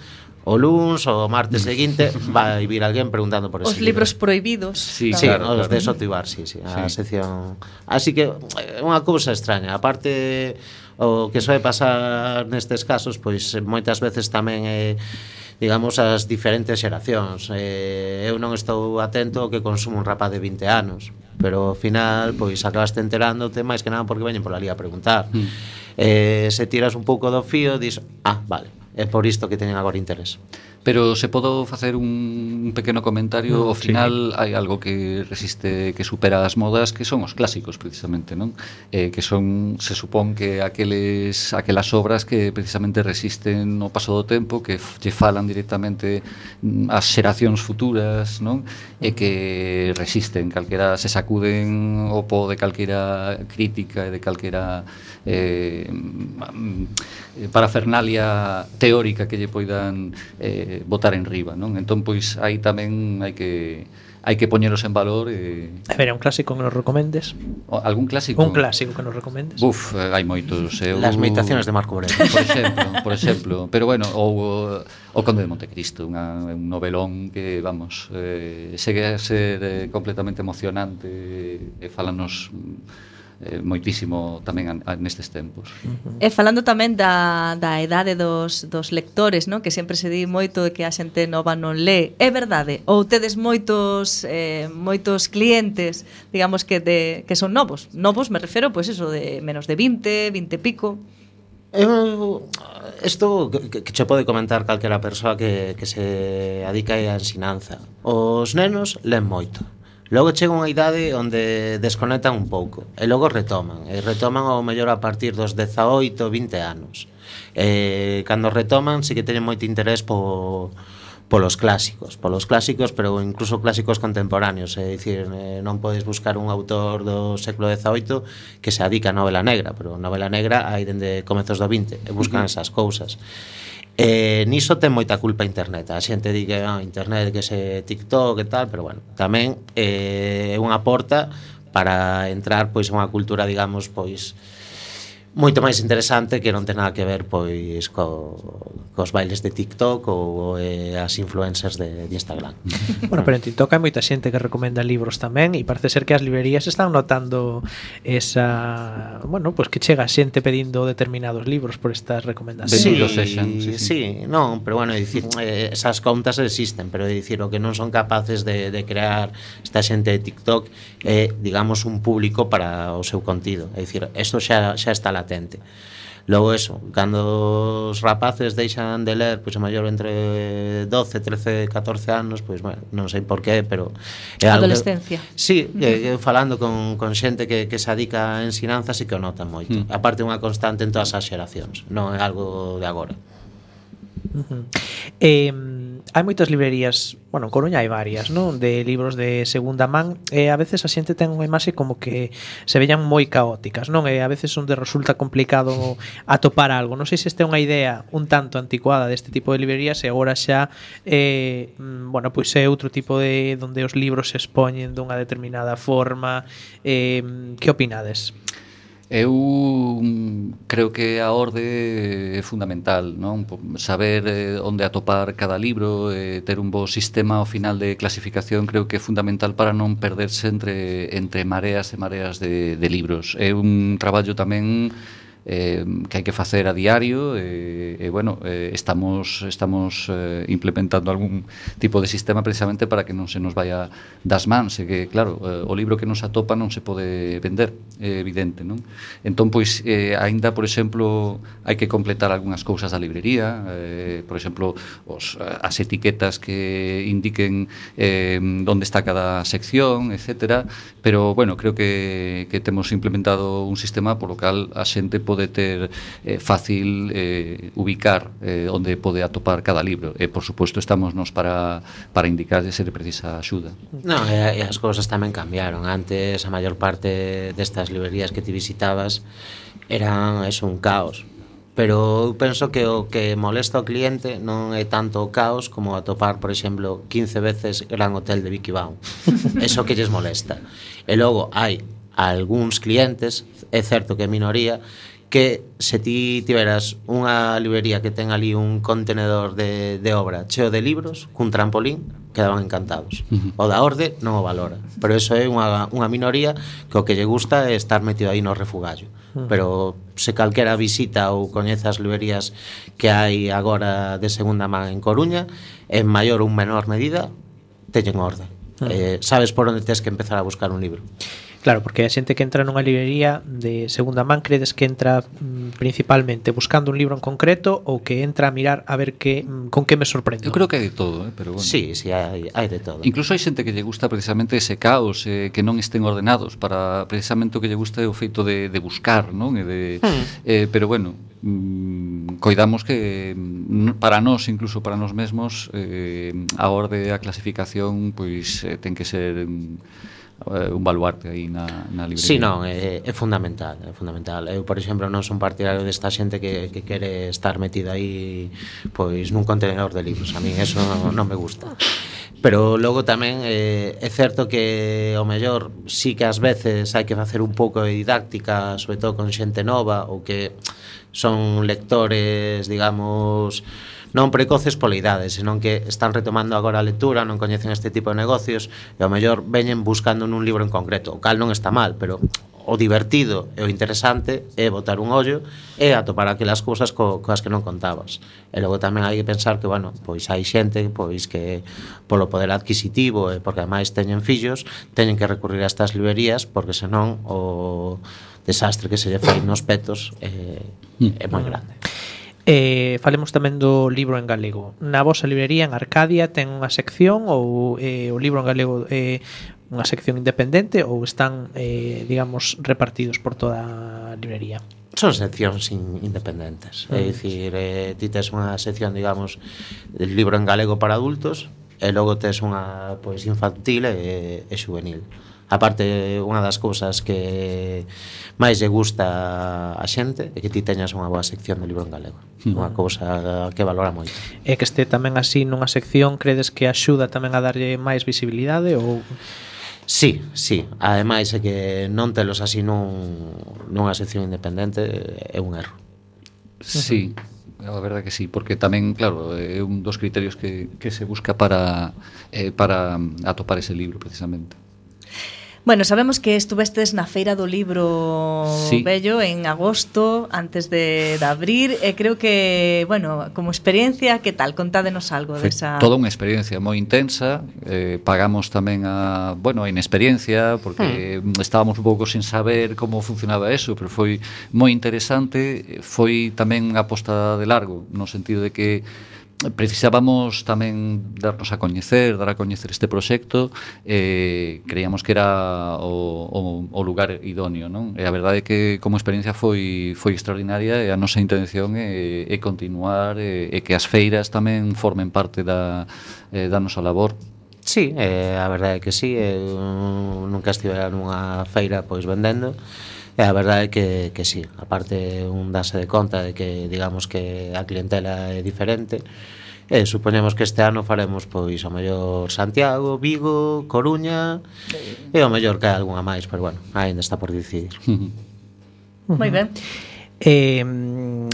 o luns o martes seguinte vai vir alguén preguntando por ese Os libros libro. prohibidos. Sí, sí claro, os claro. de Soto Ibar, sí, sí, a sí. sección. Así que é unha cousa extraña, aparte o que soe pasar nestes casos, pois moitas veces tamén é digamos, as diferentes xeracións. Eh, eu non estou atento ao que consumo un rapaz de 20 anos, pero ao final, pois, acabaste enterándote máis que nada porque veñen por ali a preguntar. Mm. Eh, se tiras un pouco do fío, dis, ah, vale, É por isto que teñen agora interés. Pero se podo facer un pequeno comentario, mm, ao final sí. hai algo que resiste que supera as modas que son os clásicos precisamente, non? Eh, que son se supón que aqueles aquelas obras que precisamente resisten o paso do tempo, que lle falan directamente mm, ás xeracións futuras, non? E que resisten calquera se sacuden o po de calquera crítica e de calquera eh, mm, parafernalia teórica que lle poidan eh, botar en riba, non? Entón, pois, aí tamén hai que hai que poñeros en valor e... Eh... A ver, un clásico que nos recomendes? Algún clásico? Un clásico que nos recomendes? Buf, eh, hai moitos eu... Las meditaciones de Marco Aurelio Por exemplo, por exemplo Pero bueno, ou eh, O Conde de Montecristo unha, Un novelón que, vamos eh, Segue a ser eh, completamente emocionante E eh, falanos eh, moitísimo tamén a, a, nestes tempos. E falando tamén da, da edade dos, dos lectores, no? que sempre se di moito de que a xente nova non lé. É verdade? Ou tedes moitos eh, moitos clientes, digamos que de, que son novos? Novos me refero, pois pues, eso, de menos de 20, 20 e pico. Eu, isto que, que che pode comentar calquera persoa que, que se adica a ensinanza. Os nenos len moito Logo chega unha idade onde desconectan un pouco e logo retoman, e retoman ao mellor a partir dos 18, 20 anos. E cando retoman, si que teñen moito interés po polos clásicos, polos clásicos, pero incluso clásicos contemporáneos, é dicir, eh, non podes buscar un autor do século XVIII que se adica a novela negra, pero novela negra hai dende comezos do XX, e buscan uh -huh. esas cousas. E niso ten moita culpa a internet. A xente di que ah, internet, que se TikTok e tal, pero bueno, tamén eh, é eh, unha porta para entrar pois unha cultura, digamos, pois moito máis interesante que non ten nada que ver pois co, cos bailes de TikTok ou eh, as influencers de, de Instagram. bueno, pero en TikTok hai moita xente que recomenda libros tamén e parece ser que as librerías están notando esa, bueno, pois pues que chega xente pedindo determinados libros por estas recomendacións. Sí, session, sí, sí. sí, non, pero bueno, dicir, eh, esas contas existen, pero dicir o que non son capaces de, de crear esta xente de TikTok é, eh, digamos, un público para o seu contido. É dicir, isto xa, xa está latente. Logo eso, cando os rapaces deixan de ler, pois o maior entre 12, 13, 14 anos, pois bueno, non sei por qué, pero é algo adolescencia. Que, sí, eh, falando con, con xente que, que se adica a ensinanzas e que o notan moito. Mm. Aparte unha constante en todas as xeracións, non é algo de agora. Uh -huh. Eh hai moitas librerías, bueno, en Coruña hai varias, non? De libros de segunda man e a veces a xente ten unha imaxe como que se vellan moi caóticas, non? E a veces onde resulta complicado atopar algo. Non sei se este é unha idea un tanto anticuada deste tipo de librerías e agora xa eh, mm, bueno, pois é outro tipo de onde os libros se expoñen dunha determinada forma. Eh, mm, que opinades? Eu creo que a orde é fundamental, non? Saber eh, onde atopar cada libro, eh, ter un bo sistema ao final de clasificación creo que é fundamental para non perderse entre entre mareas e mareas de, de libros. É un traballo tamén eh, que hai que facer a diario eh, e, eh, eh, bueno, eh, estamos estamos eh, implementando algún tipo de sistema precisamente para que non se nos vaya das mans e que claro, eh, o libro que nos atopa non se pode vender, é eh, evidente, non? Entón pois eh, aínda, por exemplo, hai que completar algunhas cousas da librería, eh, por exemplo, os eh, as etiquetas que indiquen eh, onde está cada sección, etcétera, pero bueno, creo que que temos implementado un sistema polo cal a xente pode pode ter eh, fácil eh, ubicar eh, onde pode atopar cada libro e por suposto estamos nos para, para indicar se le precisa axuda Non, e, e as cousas tamén cambiaron antes a maior parte destas librerías que ti visitabas eran es un caos pero eu penso que o que molesta ao cliente non é tanto o caos como atopar, por exemplo, 15 veces Gran Hotel de Vicky Baum. Eso que lles molesta. E logo hai algúns clientes, é certo que é minoría, que se ti tiveras unha librería que ten ali un contenedor de, de obra cheo de libros cun trampolín quedaban encantados. O da orde non o valora pero eso é unha, unha minoría que o que lle gusta é estar metido aí no refugallo. Ah. Pero se calquera visita ou coñece as librerías que hai agora de segunda man en Coruña en maior ou menor medida teñen orde. Ah. Eh, sabes por onde tens que empezar a buscar un libro. Claro, porque a xente que entra nunha librería de segunda man credes que entra mm, principalmente buscando un libro en concreto ou que entra a mirar a ver que mm, con que me sorprendo. Eu creo que hai de todo, eh, pero bueno. Sí, sí, hai, hai de todo. Incluso hai xente que lle gusta precisamente ese caos, eh, que non estén ordenados para precisamente o que lle gusta é o feito de, de buscar, non? E de, hmm. eh, pero bueno, mm, coidamos que mm, para nós, incluso para nós mesmos, eh, a orde a clasificación pois eh, ten que ser mm, Eh, un baluarte aí na, na librería. Si, sí, non, é, é fundamental, é fundamental. Eu, por exemplo, non son partidario desta xente que, que quere estar metida aí pois nun contenedor de libros. A mí eso non, non me gusta. Pero logo tamén eh, é certo que o mellor sí que ás veces hai que facer un pouco de didáctica, sobre todo con xente nova ou que son lectores, digamos, non precoces pola idade, senón que están retomando agora a lectura, non coñecen este tipo de negocios e ao mellor veñen buscando nun libro en concreto, o cal non está mal, pero o divertido e o interesante é botar un ollo e atopar aquelas cousas co, coas que non contabas. E logo tamén hai que pensar que, bueno, pois hai xente pois que polo poder adquisitivo e porque ademais teñen fillos, teñen que recurrir a estas librerías porque senón o desastre que se lle fai nos petos é, é moi mm. grande. Eh, falemos tamén do libro en galego. Na vosa librería en Arcadia ten unha sección ou eh, o libro en galego eh, unha sección independente ou están, eh, digamos, repartidos por toda a librería? Son seccións in independentes. Mm. É dicir, eh, ti tes unha sección, digamos, del libro en galego para adultos e logo tes unha pois infantil e, e juvenil. Mm aparte unha das cousas que máis lle gusta a xente é que ti teñas unha boa sección do libro en galego. Mm. unha cousa que valora moito. É que este tamén así nunha sección credes que axuda tamén a darlle máis visibilidade ou? Sí, sí, ademais é que non telos así nun, nunha sección independente é un erro. Sí, a verdade que sí, porque tamén, claro, é un dos criterios que, que se busca para, eh, para atopar ese libro precisamente. Bueno, sabemos que estuvestes na Feira do Libro sí. Bello en agosto, antes de, de abrir, e creo que, bueno, como experiencia, que tal? Contádenos algo Foi desa... toda unha experiencia moi intensa, eh, pagamos tamén a, bueno, a inexperiencia, porque hmm. estábamos un pouco sin saber como funcionaba eso, pero foi moi interesante, foi tamén unha aposta de largo, no sentido de que precisábamos tamén darnos a coñecer, dar a coñecer este proxecto, eh, creíamos que era o, o, o lugar idóneo, non? E a verdade é que como experiencia foi foi extraordinaria e a nosa intención é, é continuar e, e que as feiras tamén formen parte da, eh, da nosa labor. Sí, eh, a verdade é que sí, eu nunca estivera nunha feira pois vendendo, E a verdade é que, que sí, aparte un dase de conta de que digamos que a clientela é diferente, E supoñemos que este ano faremos pois o mellor Santiago, Vigo, Coruña e o mellor que hai algunha máis, pero bueno, aínda está por decidir. Moi ben. Eh,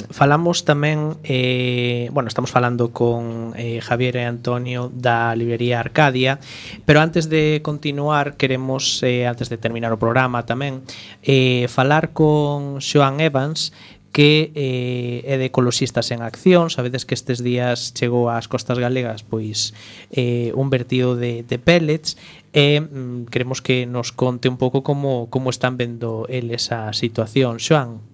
falamos tamén, eh, bueno, estamos falando con eh, Javier e Antonio da librería Arcadia, pero antes de continuar, queremos, eh, antes de terminar o programa tamén, eh, falar con Joan Evans, que eh, é de Ecoloxistas en Acción. Sabedes que estes días chegou ás costas galegas Pois eh, un vertido de, de pellets E eh, mm, queremos que nos conte un pouco como, como están vendo eles a situación. Xoan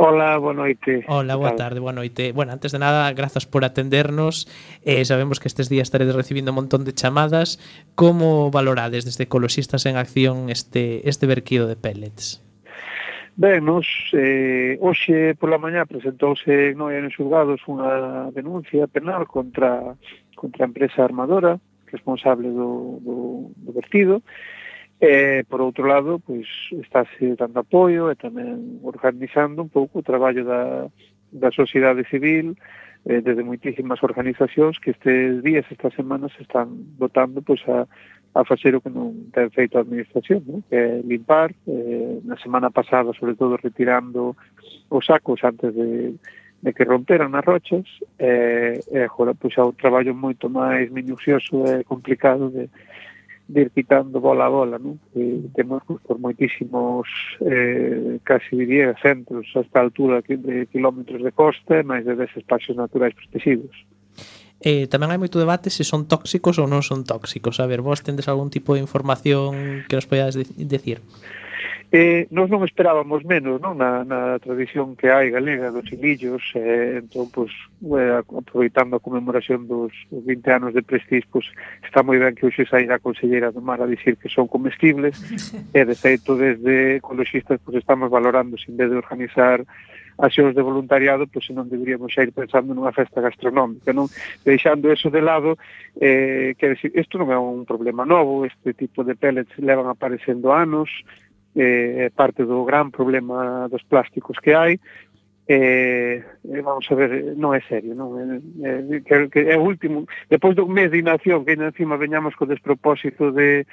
Hola, boa noite. Hola, boa tarde, boa noite. Bueno, antes de nada, grazas por atendernos. Eh, sabemos que estes días estaredes recibindo un montón de chamadas. Como valorades desde Ecologistas en Acción este este verquido de pellets? Ben, nos, eh, hoxe pola mañá presentouse en Noia nos Xulgados unha denuncia penal contra contra a empresa armadora responsable do, do, do vertido E, por outro lado, pois, estáse dando apoio e tamén organizando un pouco o traballo da, da sociedade civil eh, desde moitísimas organizacións que estes días, estas semanas, están votando pois, a, a facer o que non ten feito a administración, non? que é limpar, eh, na semana pasada, sobre todo, retirando os sacos antes de, de que romperan as rochas, e, eh, e agora pois, é un traballo moito máis minucioso e complicado de, de ir quitando bola a bola, non? E temos por moitísimos, eh, casi diría, centros a a altura de kilómetros de costa, máis de 10 espacios naturais protegidos. Eh, tamén hai moito debate se son tóxicos ou non son tóxicos. A ver, vos tendes algún tipo de información que nos podades de decir? Eh, nos non esperábamos menos non? Na, na tradición que hai galega dos hilillos, eh, entón, pues, eh, aproveitando a conmemoración dos 20 anos de Prestige, pues, está moi ben que hoxe saíra a Conselleira do Mar a dicir que son comestibles, e, eh, de feito, desde ecologistas, pues, estamos valorando, sin vez de organizar accións de voluntariado, pois non deberíamos xa ir pensando nunha festa gastronómica, non? Deixando eso de lado, eh, quer decir, isto non é un problema novo, este tipo de pellets levan aparecendo anos, eh, parte do gran problema dos plásticos que hai, eh, vamos a ver, non é serio, non eh, eh, é, é, que é o último, depois dun mes de inacción que ainda encima veñamos co despropósito de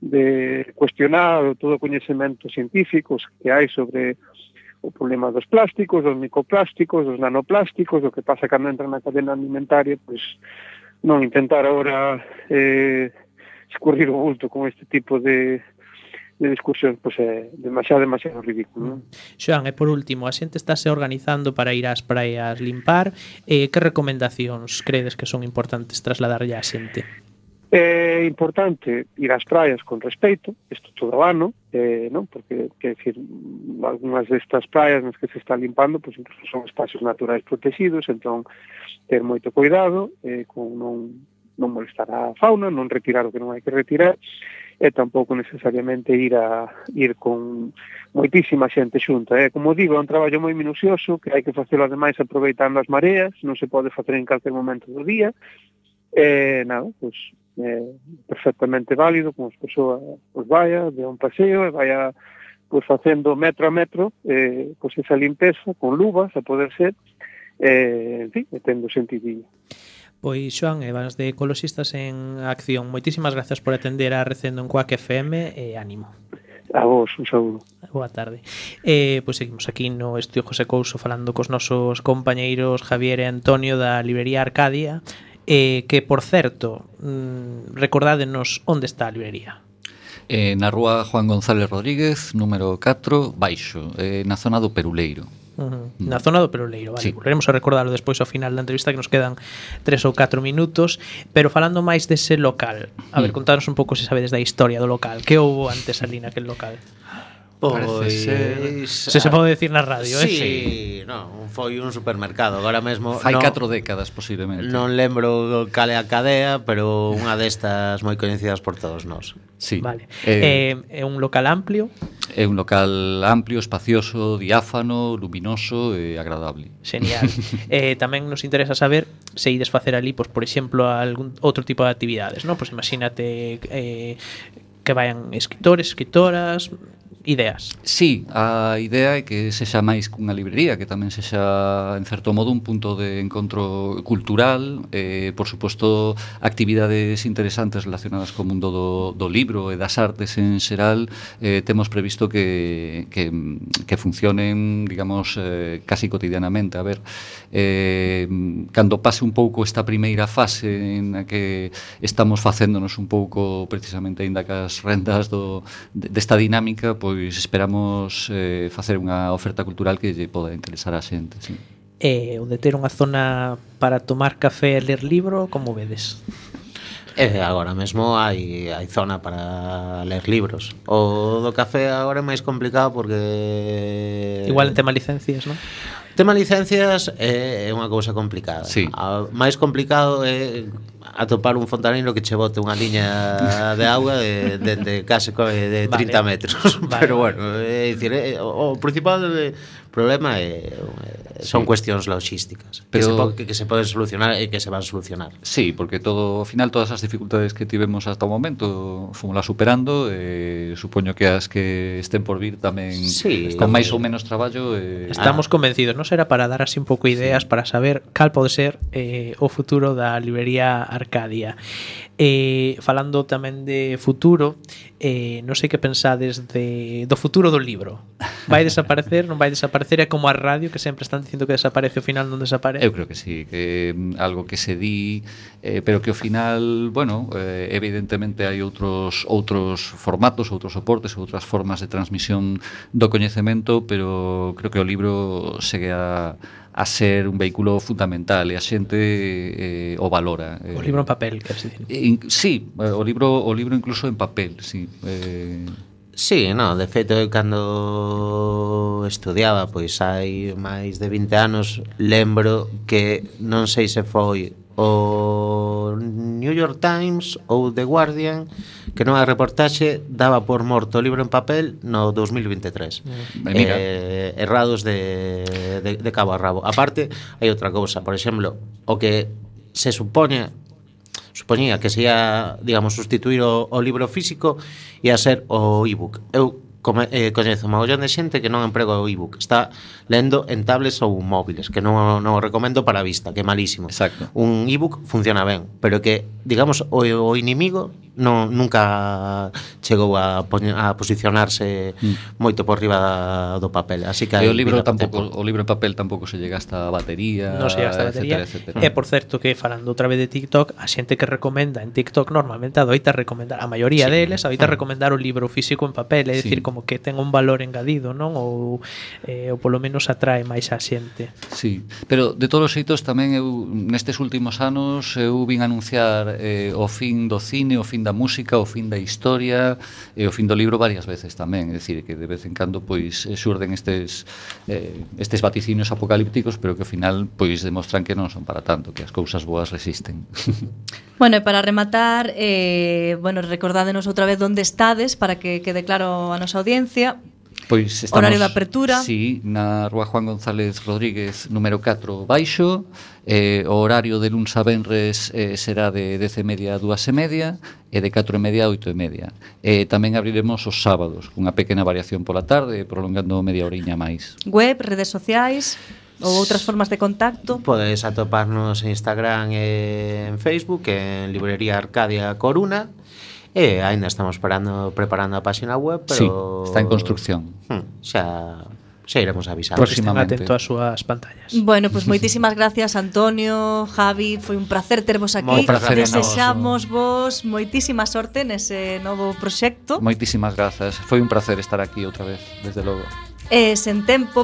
de cuestionar todo o coñecemento científico que hai sobre o problema dos plásticos, dos microplásticos, dos nanoplásticos, o que pasa cando entra na cadena alimentaria, pois non intentar agora eh, escurrir o bulto con este tipo de, de discusión pois é demasiado demasiado ridículo. Non? Mm. Xoan, e por último, a xente estáse organizando para ir ás praias limpar, eh, que recomendacións credes que son importantes trasladarlle á xente? É importante ir ás praias con respeito, isto todo o ano, eh, non? porque, que decir, algunhas destas praias nas que se está limpando, pois incluso son espacios naturais protegidos, entón ter moito cuidado, eh, con non, non molestar a fauna, non retirar o que non hai que retirar, e tampouco necesariamente ir a ir con moitísima xente xunta. Eh? como digo, é un traballo moi minucioso que hai que facelo ademais aproveitando as mareas, non se pode facer en calquer momento do día, Eh, nada, pois, é perfectamente válido como as persoas pois vaya, de un paseo e vaya pois facendo metro a metro eh, pois esa limpeza con luvas a poder ser eh, en fin, tendo sentidinho. Pois Xoan Evans de Ecologistas en Acción. Moitísimas grazas por atender a Recendo en Coac FM e ánimo. A vos, un saúdo. Boa tarde. Eh, Pois seguimos aquí no Estudio José Couso falando cos nosos compañeiros Javier e Antonio da Librería Arcadia eh, que, por certo, mm, recordádenos onde está a librería. Eh, na rúa Juan González Rodríguez, número 4, Baixo, eh, na zona do Peruleiro. Uh -huh. Mm. Na zona do Peroleiro, vale, sí. volveremos a recordarlo despois ao final da entrevista que nos quedan tres ou catro minutos, pero falando máis dese local, a ver, mm. contanos un pouco se sabedes da historia do local, que houbo antes ali naquel local? Pois, eh, se se pode dicir na radio, sí, eh? Sí, non, foi un supermercado. Agora mesmo fai 4 décadas posiblemente. Non lembro cal é a cadea, pero unha destas moi coñecidas por todos nós. Sí. Vale. Eh, eh é eh, un local amplio. É un local amplio, espacioso, diáfano, luminoso e agradable. Genial. eh, tamén nos interesa saber se ides facer ali, pois, por exemplo, algún outro tipo de actividades, non? Pois imagínate eh, que vayan escritores, escritoras, ideas. Sí, a idea é que sexa máis cunha librería, que tamén sexa, en certo modo, un punto de encontro cultural, eh, por suposto, actividades interesantes relacionadas co mundo do, do libro e das artes en xeral, eh, temos previsto que, que, que funcionen, digamos, eh, casi cotidianamente. A ver, eh, cando pase un pouco esta primeira fase na que estamos facéndonos un pouco, precisamente, aínda que as rendas do, desta dinámica, pois, pois esperamos eh, facer unha oferta cultural que lle poda interesar a xente. Sí. E eh, o de ter unha zona para tomar café e ler libro, como vedes? Eh, agora mesmo hai, hai zona para ler libros. O do café agora é máis complicado porque... Igual en tema licencias, non? Tema licencias é, é unha cousa complicada. Sí. A, máis complicado é atopar un fontaneiro que che bote unha liña de auga eh, eh, de, de, de case de 30 vale. metros vale. pero bueno, é dicir, é, o, o principal eh, problema é, son sí. cuestións logísticas pero... que, se, po, que, que se poden solucionar e que se van a solucionar Sí, porque todo, ao final todas as dificultades que tivemos hasta o momento fomos superando e supoño que as que estén por vir tamén sí, con máis ou menos traballo e... Estamos ah. convencidos, non será para dar así un pouco ideas sí. para saber cal pode ser eh, o futuro da librería Arcadia. Eh, falando tamén de futuro, eh, non sei que pensades de, do futuro do libro. Vai desaparecer, non vai desaparecer? É como a radio que sempre están dicindo que desaparece, ao final non desaparece? Eu creo que sí, que mm, algo que se di, eh, pero que ao final, bueno, eh, evidentemente hai outros outros formatos, outros soportes, outras formas de transmisión do coñecemento, pero creo que o libro segue a a ser un vehículo fundamental e a xente eh, o valora. Eh. O libro en papel, queres dicir? In, sí, eh, o libro o libro incluso en papel, sí. Eh. Sí, no, de feito eu cando estudiaba, pois hai máis de 20 anos, lembro que non sei se foi o New York Times ou The Guardian que nunha reportaxe daba por morto o libro en papel no 2023 mm. eh, errados de, de, de cabo a rabo aparte, hai outra cousa, por exemplo o que se supoña supoñía que se ia, digamos, sustituir o, o libro físico e a ser o ebook. Eu come, eh, coñezo unha ollón de xente que non emprega o ebook, está lendo en tablets ou móviles, que non, non o recomendo para a vista, que é malísimo. Exacto. Un ebook funciona ben, pero que, digamos, o, o inimigo non nunca chegou a poñer, a posicionarse mm. moito por riba do papel, así que e o libro tampouco o libro en papel tampouco se llega hasta a batería, non se hasta a batería. Etcétera, etcétera. E por certo que falando outra vez de TikTok, a xente que recomenda en TikTok normalmente adoita recomendar a maioría sí. deles adoita mm. recomendar o libro físico en papel, é dicir sí. como que ten un valor engadido, non? Ou eh, ou polo menos atrae máis a xente. Sí, pero de todos os xeitos tamén eu nestes últimos anos eu vin anunciar eh, o fin do cine, o fin fin da música, o fin da historia e o fin do libro varias veces tamén, é dicir que de vez en cando pois eh, xurden estes eh, estes vaticinios apocalípticos, pero que ao final pois demostran que non son para tanto, que as cousas boas resisten. Bueno, e para rematar, eh, bueno, recordádenos outra vez onde estades para que quede claro a nosa audiencia. Pois estamos, Horario de apertura. Sí, na Rúa Juan González Rodríguez número 4 baixo, eh, o horario de luns a venres eh, será de 10 e media a 2 e media e de 4 e media a 8 e media. Eh, tamén abriremos os sábados, cunha pequena variación pola tarde, prolongando media horiña máis. Web, redes sociais ou outras formas de contacto? Podes atoparnos en Instagram e en Facebook, en Librería Arcadia Coruna, E aínda estamos parando, preparando a página web, pero... Sí, está en construcción. Hmm, xa xa iremos avisando. Próximamente. Atento ás súas pantallas. Bueno, pois pues, moitísimas gracias Antonio, Javi, foi un placer tervos aquí. Moi placer Desexamos vos moitísima sorte nese novo proxecto. Moitísimas grazas, foi un placer estar aquí outra vez, desde logo. Eh, sen tempo